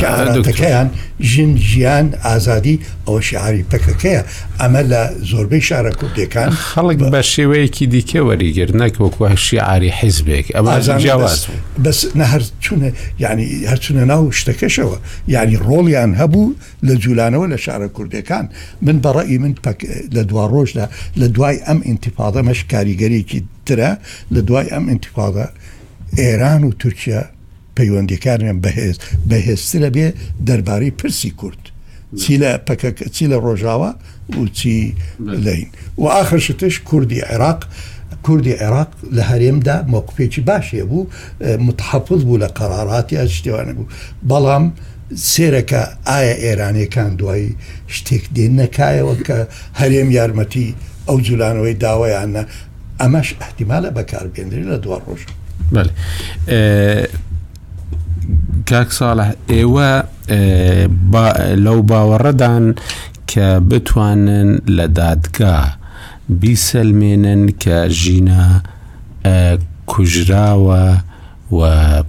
شارەکەیان ژن ژیان ئازادی ئەوە شعری پەکەکەیە ئەمە لە زۆربەی شارە کوردەکان خەڵک بە شێوەیەکی دیکە وەریگر نەک وەکو شیعری حیزبێک ئەمە جیاواز بەس نە هەر چونە یعنی هەرچونە ناو شتەکەشەوە یعنی ڕۆڵیان هەبوو لە جوولانەوە لە شارە کوردەکان من بەڕی من لە دوا ڕۆژدا لە دوای ئەم ئینتیفاادە مەش کاریگەرێکی ترە لە دوای ئەم ئینتیفاادە ئێران و تورکیا پەیوەندیەکانیان بەهێز بەهێزترە بێ دەربارەی پرسی کورد چی لە پەکەک چی لە ڕۆژاوە و چی لەین و ئاخرشتش کوردی عێراق کوردی عێراق لە هەرێمدا مۆقفێکی باشێ بوو متحفظ بوو لە قەراراتی ئە شتێوانە بوو بەڵام سێرەکە ئایا ئێرانەکان دوایی شتێک دێن نەکایەوە کە هەرێم یارمەتی ئەو جولانەوەی داوایانە ئەمەش ئەحتیمالە بەکاربێنرێت لە دوا ڕۆژ کاک ساڵح ئێوە لەو باوەڕەدان کە بتوانن لە دادگا بیسەلمێنن کە ژینا کوژراوە و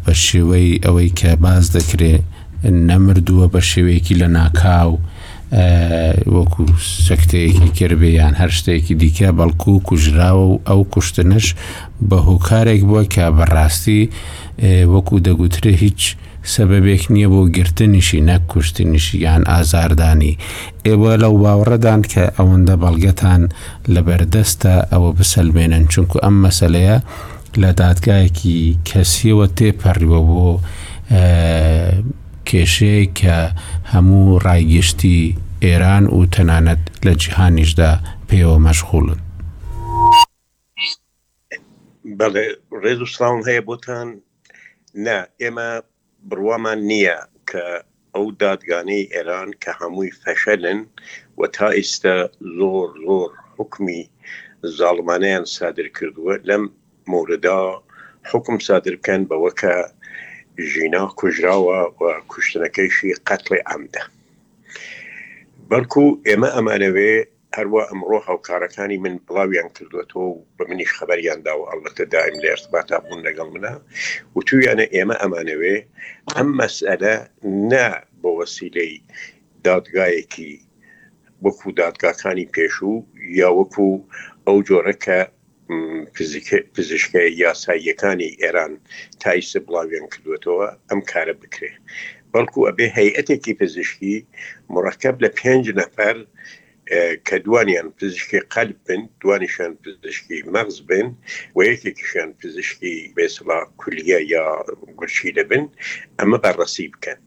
بە شێوەی ئەوەی کە باز دەکرێت نەمردووە بە شێوەیەکی لە ناکاو وەکو سەکتەیەکی کربێ یان هەر شتێکی دیکە بەڵکو کوژراوە و ئەو کوشتنش بە هۆکارێک بووە کە بەڕاستی وەکو دەگوترێ هیچ سەبەبێک نییە بۆ گرتنیشی نەک کوشتنیشی یان ئازاردانی ئێوە لەو باوەڕەدان کە ئەوەندە بەڵگەتان لەبەردەستە ئەوە بسەلمێنن چونکو ئەم مەسلەیە لە دادگایەکی کەسیەوە تێپەڕیوە بۆ کێشەیەک کە هەموو ڕای گشتی ئێران و تەنانەت لە جیهانیشدا پێوە مەشغوڵن. بەڵێ ڕێز و سڵاوم هەیە بۆتان نا ئێمە بڕوامان نییە کە ئەو دادگانەی ئێران کە هەمووی فەشەلن و تا ئیستە زۆر زۆر حکومی زاڵمانەیان سادر کردووە لەم موردا حوکم سادر بکەن بەوە کە ژینا کوژراوە و کوشتنەکەیشی قەتڵی عەمدە بەڵکو ئێمە ئەمانەوێ هەروا ئەمڕۆ هاوکارەکانی من بڵاویان کردوەتەوە و بە منیش خەبەریان داوە ئەڵبەتە دایم لە ئێرتباتا بوون لەگەڵ منە وتویانە ئێمە ئەمانەوێ ئەم مەسئلە نا بۆ وەسیلەی دادگایەکی وەکو دادگاکانی پێشوو یا وەکو ئەو جۆرە کە پزیشکە یاساییەکانی ئێران تایسە بڵاویان کردووەتەوە ئەم کارە بکرێ بەڵکو ئەبێ هەیئەتێکی پزیشکی مڕەکەب لە پێنج نەفەر کە دوانیان پزیشکی قەلب بن دوانیشان پزیشکی مەغز بن و یەکێکیشان پزیشکی بێسڵا کولیە یا گورچی دەبن ئەمە بەڕەسی بکەن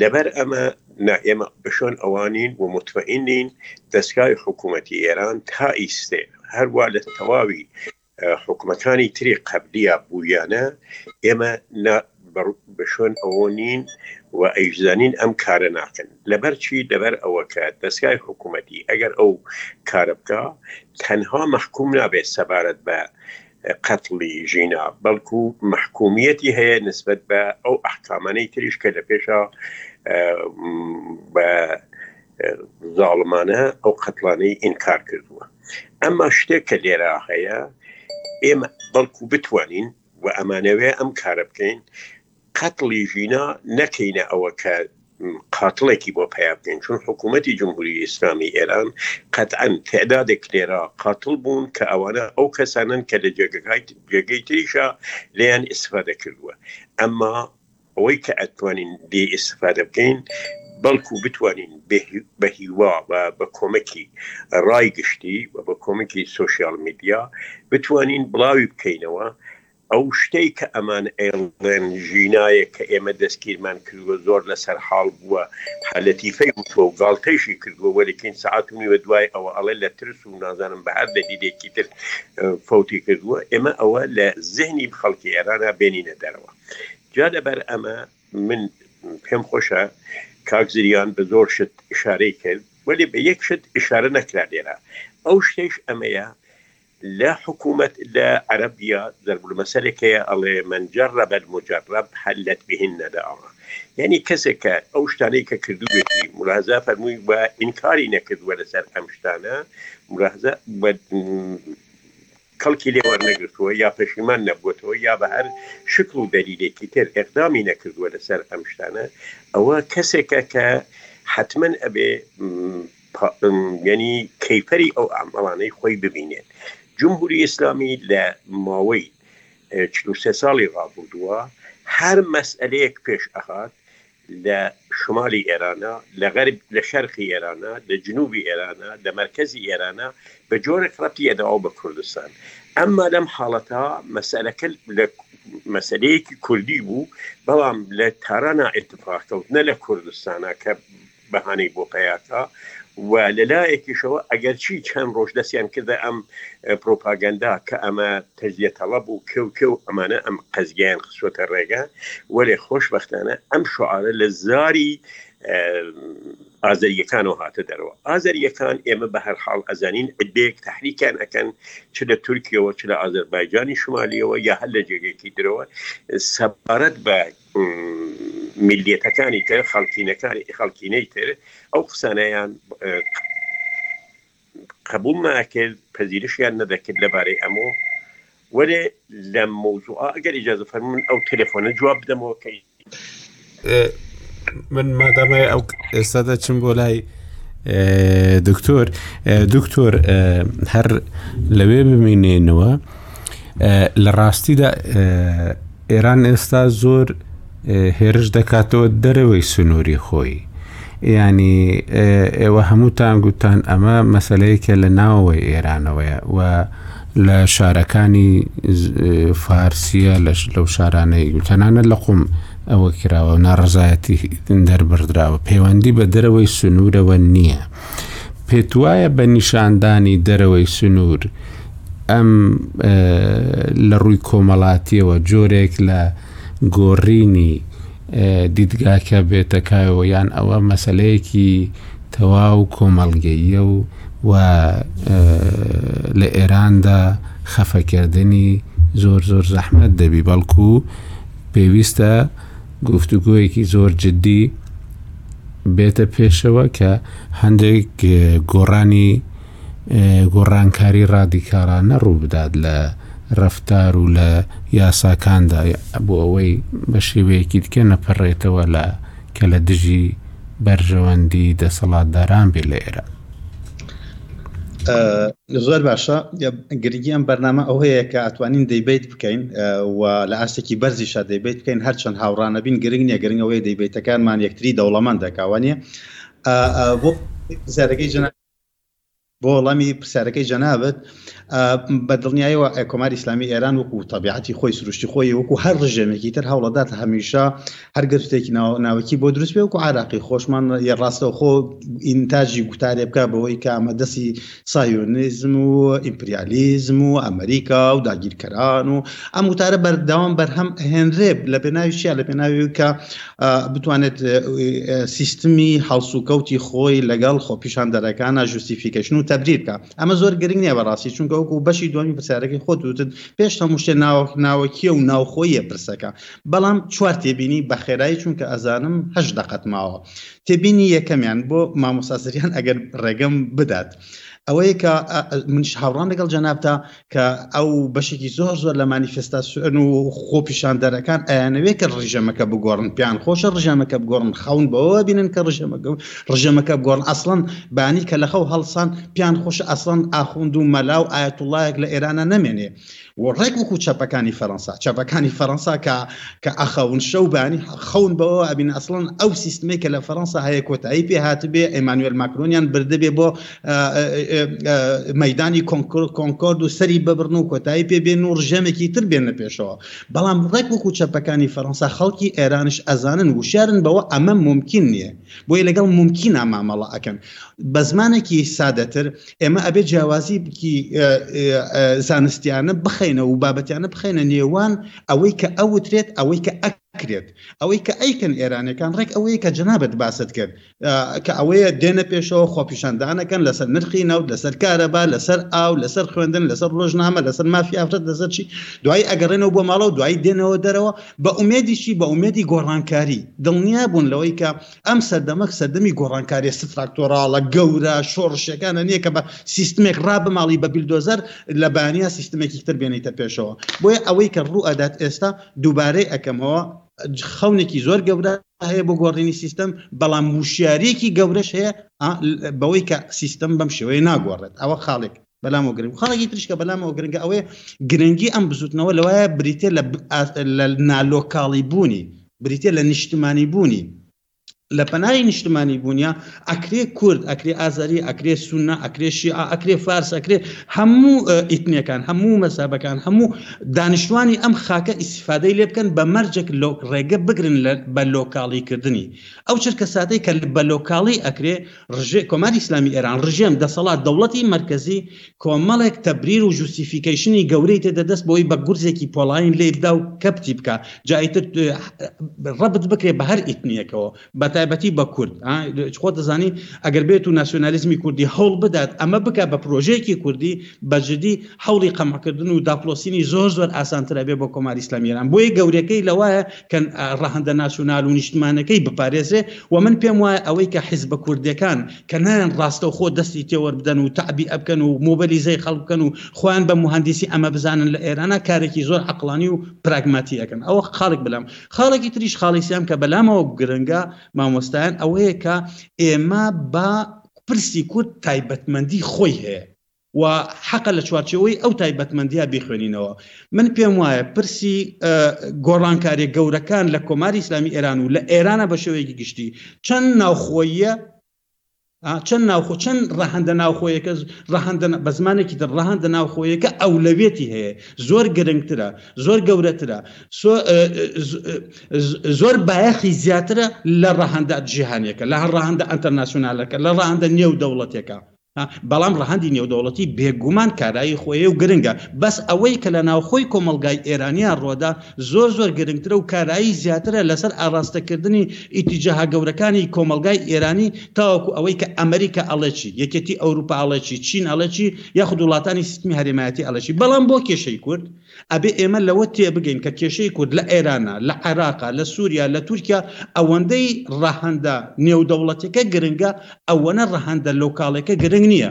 لەبەر ئەمە نا ئێمە بەشۆن ئەوانین و متمئینین دەستگای حکوومەتی ئێران تا ئیستێ هەروە لە تەواوی حکومەکانی تری قبلیە بوویانە ئێمە بەشۆن ئەوە نین و ئەیزانین ئەم کارە ناکەن لەبەرچی لەبەر ئەوە کە دەستگای حکوومەتی ئەگەر ئەو کارە بکە تەنها مەحکوم نابێت سەبارەت بە قەتڵی ژینا بەڵکو مەحکومیەتی هەیە نسبەت بە ئەو ئەحکامانەی تریش کە لە پێشا بە زاڵمانە ئەو قەتڵانەی ئینکار کردووە ئەمە شتێک کە لێرا هەیە ئێمە بەڵکو بتوانین و ئەمانەوێ ئەم کارە بکەین قەتڵی ژینا نەکەینە ئەوە کە قاتڵێکی بۆ پەیا بکەین چون حکوومەتی جمهوری ئیسلامی ئێران قەتعەن تعدادێک لێرا قاتڵ بوون کە ئەوانە ئەو کەسانن کە لە جێگەکای جێگەی تریشە لێیان ئیسفادە کردووە ئەمما ئەوەی کە ئەتوانین دێ ئیسفادە بکەین بەڵکو بتوانین بە هیوا و بە کۆمەکی ڕای گشتی و بە کۆمەکی سوسیال میدیا بتوانین بڵاوی بکەینەوە ئەو شتەی کە ئەمان ئەیڵێن ژینایەک کە ئێمە دەستگیرمان کردووە زۆر لە سەر حاڵ بووە هە لەتیفەی وتووە و گاڵتەیشی کردووە وەلی کەین سەعات و نیوە دوای ئەوە ئەڵێ لە ترس و نازانم بە هەر دەلیلێکی تر فەوتی کردووە ئێمە ئەوە لە زهنی خەڵکی ئێرانا بێنینە دەرەوە جا لەبەر ئەمە من پێم خۆشە کاک زریان بە زۆر شت ئشارەی کرد وەلی بە یەک شت ئشارە نەکرا لێرە ئەو شتەیش ئەمەیە لە حکومەت لە عەرەبیە زەربولمەسەلێک هەیە ئەڵێ، من جەرەبە المجرب حلت به الندامە، یانی کەسێک کە ئەو شتانەی کە کردووێتی، ملاحەزە فەرمووی، و ئینکاری نەکردووە لەسەر ئەم شتانە، ملاحەزە، و کەڵکی لێ وەرنەگرتووە یا پەشیمان نەبووەتەوە یا بە هەر شکڵ و دەلیلێکی تر ئێقدامی نەکردووە لەسەر ئەم شتانە، ئەوە کەسێکە کە حەتمەن ئەبێ یەنی کەیفەری ئەو ئامالانەی خۆی ببینێت جمهوری ئیسلامی لە ماوەی چل و سێ ساڵی ڕابوردوە هەر مەسئەلەیەک پێش ئەخات لە شمالی ئێرانە لە غەرب لە شەرقی ئێرانە لە جنوبی ئێرانە لە مەرکەزی ئێرانە بە جۆرێک ڕەتی ئەداوە بە کوردستان ئەمما لەم حاڵەتە مەسەلەکە لە مەسەلەیەکی کوردی بوو بەڵام لە تارانە ئتفاقکەوتنە لە کوردستانە کە بەهانەی بۆ پەیاکا و لەلایەکیشەوە ئەگەرچی چەند ڕۆژ دەستیان کردە ئەم پرۆپاگەندە کە ئەمە تەجزیە تەڵەب و کێو کێو ئەمانە ئەم قەزگەیان خستوەتە ڕێگە وەلێ خۆشبەختانە ئەم شعارە لە زاری ئازەریەکانەوە هاتە دەرەوە ئازەریەکان ئێمە بە هەرحاڵ ئەزانین عدەیەک تحریکیان ئەەکەن چ لە تورکیەوە چ لە ئازەربایجانی شمالیەوە یا هەر لە جێگەیەکی درەوە سەبارەت بە میللیەتەکانی تر، خەڵکینەکانی، خەڵکینەی تر ئەو قسانەیان قبوڵ ناکرد، پەزیرشیان نەدەکرد لەبارەی ئەمۆ، وەلێ لەم مەوزوعا ئەگەر ئیجازە فەرموون ئەو تەلەفۆنە جواب بدەمەوە کە من مادامای ئەو ئێستا دەچم بۆ لای دکتۆر دکتۆر هەر لەوێ بمینێنەوە لە ڕاستیدا ئێران ئێستا زۆر هێرش دەکاتەوە دەرەوەی سنووری خۆی ینی ئێوە هەمووتان گوتان ئەمە مەسلەیەکە لە ناوەوەی ئێرانەوەیە و لە شارەکانی فارسیە لەش لەو شارانەی گوتەنانە لە قوم ئەوە کراوە ناڕزایەتی دەربڕدراوە پەیوەندی بە دەرەوەی سنوورەوە نییە پێت وایە بە نیشاندانی دەرەوەی سنوور ئەم لە ڕووی کۆمەڵاتیەوە جۆرێک لە گۆڕینی دیدگاکە بێتەکایەوە یان ئەوە مەسلەیەکی تەواو کۆمەڵگەیە و و لە ئێراندا خەفەکردنی زۆر زۆر زەحمەت دەبی بەڵکو پێویستە گفتوگویەکی زۆر جددی بێتە پێشەوە کە هەندێک گۆڕانی گۆڕانکاری ڕادیکاڵانە ڕووبدات لە ڕەفتار و لە یاساکاندا بۆ ئەوەی بە شێوەیەکی دیکە نەپەڕێتەوە لە کە لە دژی بەرژەوەندی دەسەڵاتداران بێ لە ئێرە زۆر باشە گرنگی ئەم بەرنامە ئەوەیە کە ئەتوانین دەیبیت بکەین و لە ئاستێکی بەرزی شا دەیبیت بکەین هەرچەند هاوڕانە بین گرنگ نیە گرنگەوەی دەیبیتەکانمان یەکتری دەوڵەمەند دەکوانە بۆ زارەکەی جنا بۆ وەڵامی پرسیارەکەی جەنابت بە دڵنیایەوە کۆماری ئیسلامی ئێران وەکو تەبیعەتی خۆی سروشتی خۆی وەکو هەر ڕژێمێکی تر هەوڵەدات هەمیشە هەرگرفتێکی ناوەکی بۆ دروست بێ وکو عراقی خۆشمان یە ڕاستە خۆ ئینتاجی گوتارێ بکە بەوەی کە ئەمە دەستی سایۆنیزم و ئیمپریالیزم و ئەمریکا و داگیرکەران و ئەم وتارە بەردەوام بەرهەم هێنرێ لە پێناویشیان لە پێناوی کە بتوانێت سیستمی هەڵسوکەوتی خۆی لەگەڵ خۆپیشاندەرەکانە ژوستیفیکەشن و تەبریر بکە ئەمە زۆر گرنگ نیە بەڕاستی چونکە وەکو بەشی دومی پرسیارەکەی خۆت وتت پێش هەموو شتێ ناوەک ناوەکیە و ناوخۆیە پرسەکە بەڵام چوار تێبینی بەخێرایی چونکە ئەزانم هەش دەقەت ماوە تێبینی یەکەمیان بۆ مامۆستا زریان ئەگەر ڕێگەم بدات ئەوەیە کە من هاوڕام لەگەڵ جەنابتا کە ئەو بەشێکی زۆر زۆر لە مانیفستاسیۆن و خۆپیشاندەرەکان ئەیانەوێت کە ڕژەمەکە بگۆڕن پیان خۆشە ڕژەمەکە بگۆڕن خەون بەوە بینن کە ڕژەمەکە ڕژەمەکە بگۆڕن ئەسڵەن بانی کە لە خەو هەڵسان پیان خۆش ئەسڵەن ئاخوند و مەلا و ئاەتوڵایەک لە ئێرانە نەمێنێ و ڕێک وەکو چەپەکانی فەەنسا چەپەکانی فەەنسا کە کە ئەخەون شەوبانی خەون بەوە ئەبین ئەسڵەن ئەو سیستمی کە لە فەەنسا هەیە کۆتایی پێ هاتبێ ئەمانوێل ماکرۆنیان بردبێ بۆ مەدانی کۆنکۆر کۆنکۆرد و سەری ببڕن و کۆتایی پێ بێن و ڕژێمێکی تر بێنە پێشەوە بەڵام ڕێک وەکو چەپەکانی فەرەنسا خەڵکی ئێرانش ئەزانن وشارن بەوە ئەمە ممکن نییە بۆیە لەگەڵ ممکنە مامەڵە ئەکەن بە زمانێکی سادەتر ئێمە ئەبێ جیاوازی بکی زانستیانە بخینە و بابەتیانە بخینە نێوان ئەوەی کە ئەوترێت ئەوەی کە ئەکرێت ئەوەی کە ئەیکەن ئێرانەکان ڕێک ئەوەیە کە جەنابەت باست کرد کە ئەوەیە دێنە پێشەوە خۆپیشاندانەکەن لەسەر نرخی نەوت لەسەر کارەبا لەسەر ئاو لەسەر خوێندن لەسەر ڕۆژنامە لەسەر مافی ئافرەت لەسەر چی دوای ئەگەڕێنەوە بۆ ماڵەوە دوای دێنەوە دەرەوە بە ئومێدیشی بە ئومێدی گۆڕانکاری دڵنیا بوون لەوەی کە ئەم سەردەمەک سەردەمی گۆڕانکاری ستراکتۆراڵە گەورە شۆڕشەکانە نییە کە بە سیستمێک ڕابماڵی بە بیلدۆزەر لە بانیا سیستمێکی تر بێنیتە پێشەوە بۆیە ئەوەی کە ڕوو ئەدات ئێستا دووبارەی ئەەکەمەوە خەونێکی زۆر گەورە هەیە بۆ گۆڕینی سیستەم بەڵام وشیارێکی گەورەش هەیە بەوەی کە سیستەم بەم شێوەیە ناگۆڕێت ئەوە خاڵێک بەلامەوە گرنگ خاڵێکی تریشکە بەلامەوە گرنگە ئەوەیە گرنگی ئەم بزوتنەوە لەوایە بریتە لە نالۆکاڵی بوونی بریتە لە نیشتمانی بوونی لە پەناهی نیشتمانی بوونیە ئەکرێ کورد ئەکرێ ئازەری ئەکرێ سونە ئەکرێ شیعە ئەکرێ فارس ئەکرێ هەموو ئیتنیەکان هەموو مەسابەکان هەموو دانیشتوانی ئەم خاکە ئیسفادەی لێ بکەن بە مەرجێک لۆ ڕێگە بگرن لە بە لۆکاڵی کردنی ئەو چرکە ساتەی کە بە لۆکاڵی ئەکرێ ڕژێ کۆماری ئیسلامی ئێران ڕژێم دەسەڵات دەوڵەتی مرکزی کۆمەڵێک تەبریر و جوستیفیکەیشنی گەورەی تێ دەدەست بۆی بە گورزێکی پۆڵین لێ بدا و کەپتی بکە جایتر ڕەبت بکرێ بە هەر ئیتنیەکەوە بەتایبەتی بە کورد ها خۆت دەزانی ئەگەر بێت و ناسیۆنالیزمی کوردی هەوڵ بدات ئەمە بکات بە پرۆژەیەکی کوردی بە جدی هەوڵی قەمعکردن و داپڵۆسینی زۆر زۆر ئاسانتر ئەبێ بۆ کۆماری ئیسلامی ئێران بۆیە گەورەکەی لەوایە کە ڕەهەندە ناسیۆنال و نیشتمانەکەی بپارێزێ و من پێم وایە ئەوەی کە حیزبە کوردیەکان کە نایەن ڕاستەوخۆ دەستی تێوەر بدەن و تەعبیئە بکەن و مۆبەلیزەی خەڵک بکەن و خۆیان بە موهەندیسی ئەمە بزانن لە ئێرانە کارێکی زۆر عەقڵانی و پراگماتی ئەکەن ئەوە خاڵێک بلام خاڵێکی تریش خاڵی سیام کە بەلامەوە گرنگە مامۆستایان ئەوەیە کە ئێمە با پرسی کورد تایبەتمەندی خۆی هەیە و حەقە لە چوارچەوەی ئەو تایبەتمەندیا بیخوێنینەوە من پێم وایە پرسی گۆڕانکاری گەورەکان لە کۆماری ئسلامی ئێران و لە ئێرانە بە شێوەیەکی گشتی چەند ناوخۆیە چەند ناوخۆ چەند ڕەهەندە ناوخۆیەکە ڕەهەندە بە زمانێکی تر ڕەهەندە ناوخۆیەکە ئەولەوێتی هەیە زۆر گرنگترە زۆر گەورەترە زۆر بایەخی زیاترە لە ڕەهەندە جیهانیەکە لە هەر ڕەهەندە ئەتەرناسیونالەکە لە ڕەهەندە نێو دەوڵەتەکە بەڵام ڕەهەندی نێودەوڵەتی بێگومان کارایی خۆی و گرنگە بەس ئەوەی کە لە ناوخۆی کۆمەلگای ئێرانیا ڕۆدا زۆر زۆر گرنگترە و کارایی زیاترە لەسەر ئاراستەکردنی ئیتیجاهە گەورەکانی کۆمەڵگای ئێرانی تاوەکو ئەوەی کە ئەمریکا ئەڵێ چی، یەکێتی ئەوروپا ئەڵێ چی، چین ئەڵێ چی یاخود وڵاتانی سیستمی هەرێمایەتی ئەڵێ چی بەڵام بۆ کێشەی کورد ئەبێ ئێمە لەوە تێبگەین کە کێشەی کورد لە ئێرانە، لە عێراقە، لە سوریا، لە تورکیا ئەوەندەی ڕەهەندە نێودەوڵەتیەکە گرنگە ئەوەنە ڕەهەندە لۆکاڵیەکە گرنگ نیە.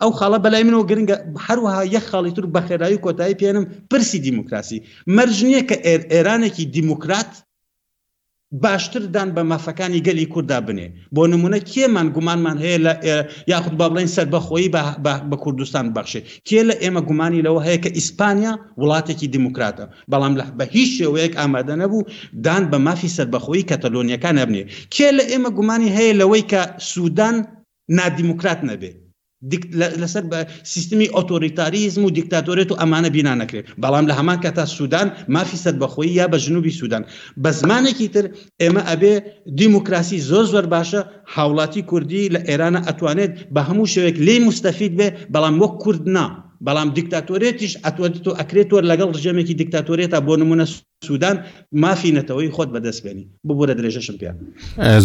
ئەو خاڵە بەلای منەوە گرنگە هەروەها یەک خاڵی تر بەخێرایی کۆتایی پێنم پرسی دیموکراسی مەرج نییە کە ئێرانێکی دیموکرات باشتردان بە مافەکانی گەلی کووردا بنێ بۆ نمونە کێمان گومانمان هەیە لە یاخود با بڵێن سەر بەخۆی بە کوردستان بەخشێ کێ لە ئێمە گومانی لەوە هەیە کە ئیسپانیا وڵاتێکی دیموکراتە بەڵام لە بە هیچ شێوەیەک ئامادە نەبوو دان بە مافی سەربەخۆی کەتەلۆنیەکان هەبنێ کێ لە ئێمە گومانی هەیە لەوەی کە سوودان نادیموکرات نەبێت دیک لەسەر بە سیستمی ئۆتۆریتاریزم و دیکتاتۆرێت و ئەمانە بینا نەکرێت بەڵام لە هەمان کاتا سودان مافی سەربەخۆی یا بە جنوبی سودان بە زمانێکی تر ئێمە ئەبێ دیموکراسی زۆر زۆر باشە هاوڵاتی کوردی لە ئێرانە ئەتوانێت بە هەموو شوێک لی مستەفید بێ بەڵام وەک کورد نا بەڵام دیکتاتۆرێتیش ئەتوەێت و ئەکرێت تۆر لەگەڵ ڕژێمێکی دیکتاتۆرێتە بۆ نمونە سودان مافی نەتەوەی خۆت بەدەست بێنی ببورە درێژەشم پێ.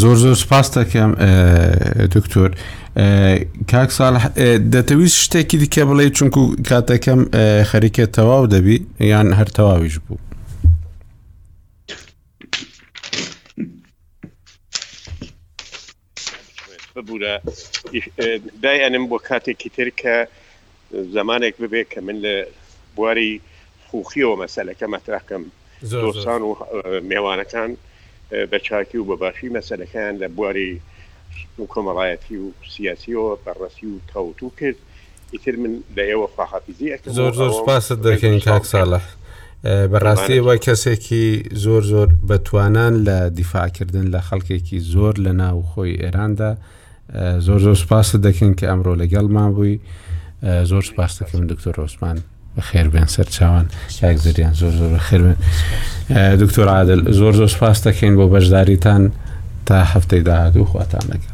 زۆر زۆر سپاستەکەم دکتۆر کاک ساڵ دەتەویست شتێکی دیکە بڵێ چونکو کاتەکەم خەریکە تەواو دەبی یان هەر تەواویش بوو. ببورە دای ئەنم بۆ کاتێکی تر کە زمانێک ببێ کە من لە بواری حوخیەوە مەسەلەکە مەترەکەم زۆرسان و مێوانەکان بە چاکی و بەباشی مەسەلەکەیان لە بواری کۆمەڵایەتی و سیاسیەوە بەڕەسی و تاوتو کرد ئیتر من لە ئێوە خواحافیزی ئەکەم زۆر زۆر سپاست دەکەین کاک ساڵح بەڕاستی وای کەسێکی زۆر زۆر بەتوانان لە دیفاعکردن لە خەڵکێکی زۆر لە ناو خۆی ئێراندا زۆر زۆر سپاست دەکەین کە ئەمڕۆ لەگەڵمان بووی زۆر سپاستەکەم دکتۆر ڕۆسمان بەخێر بێن سەرچاوان کاک زریان زۆر زۆر بەخێر بێن دکتۆر عادل زۆر زۆر سپاس دەکەین بۆ بەشداریتان تا هەفتەی داهاتوو خواتان لەگەڵ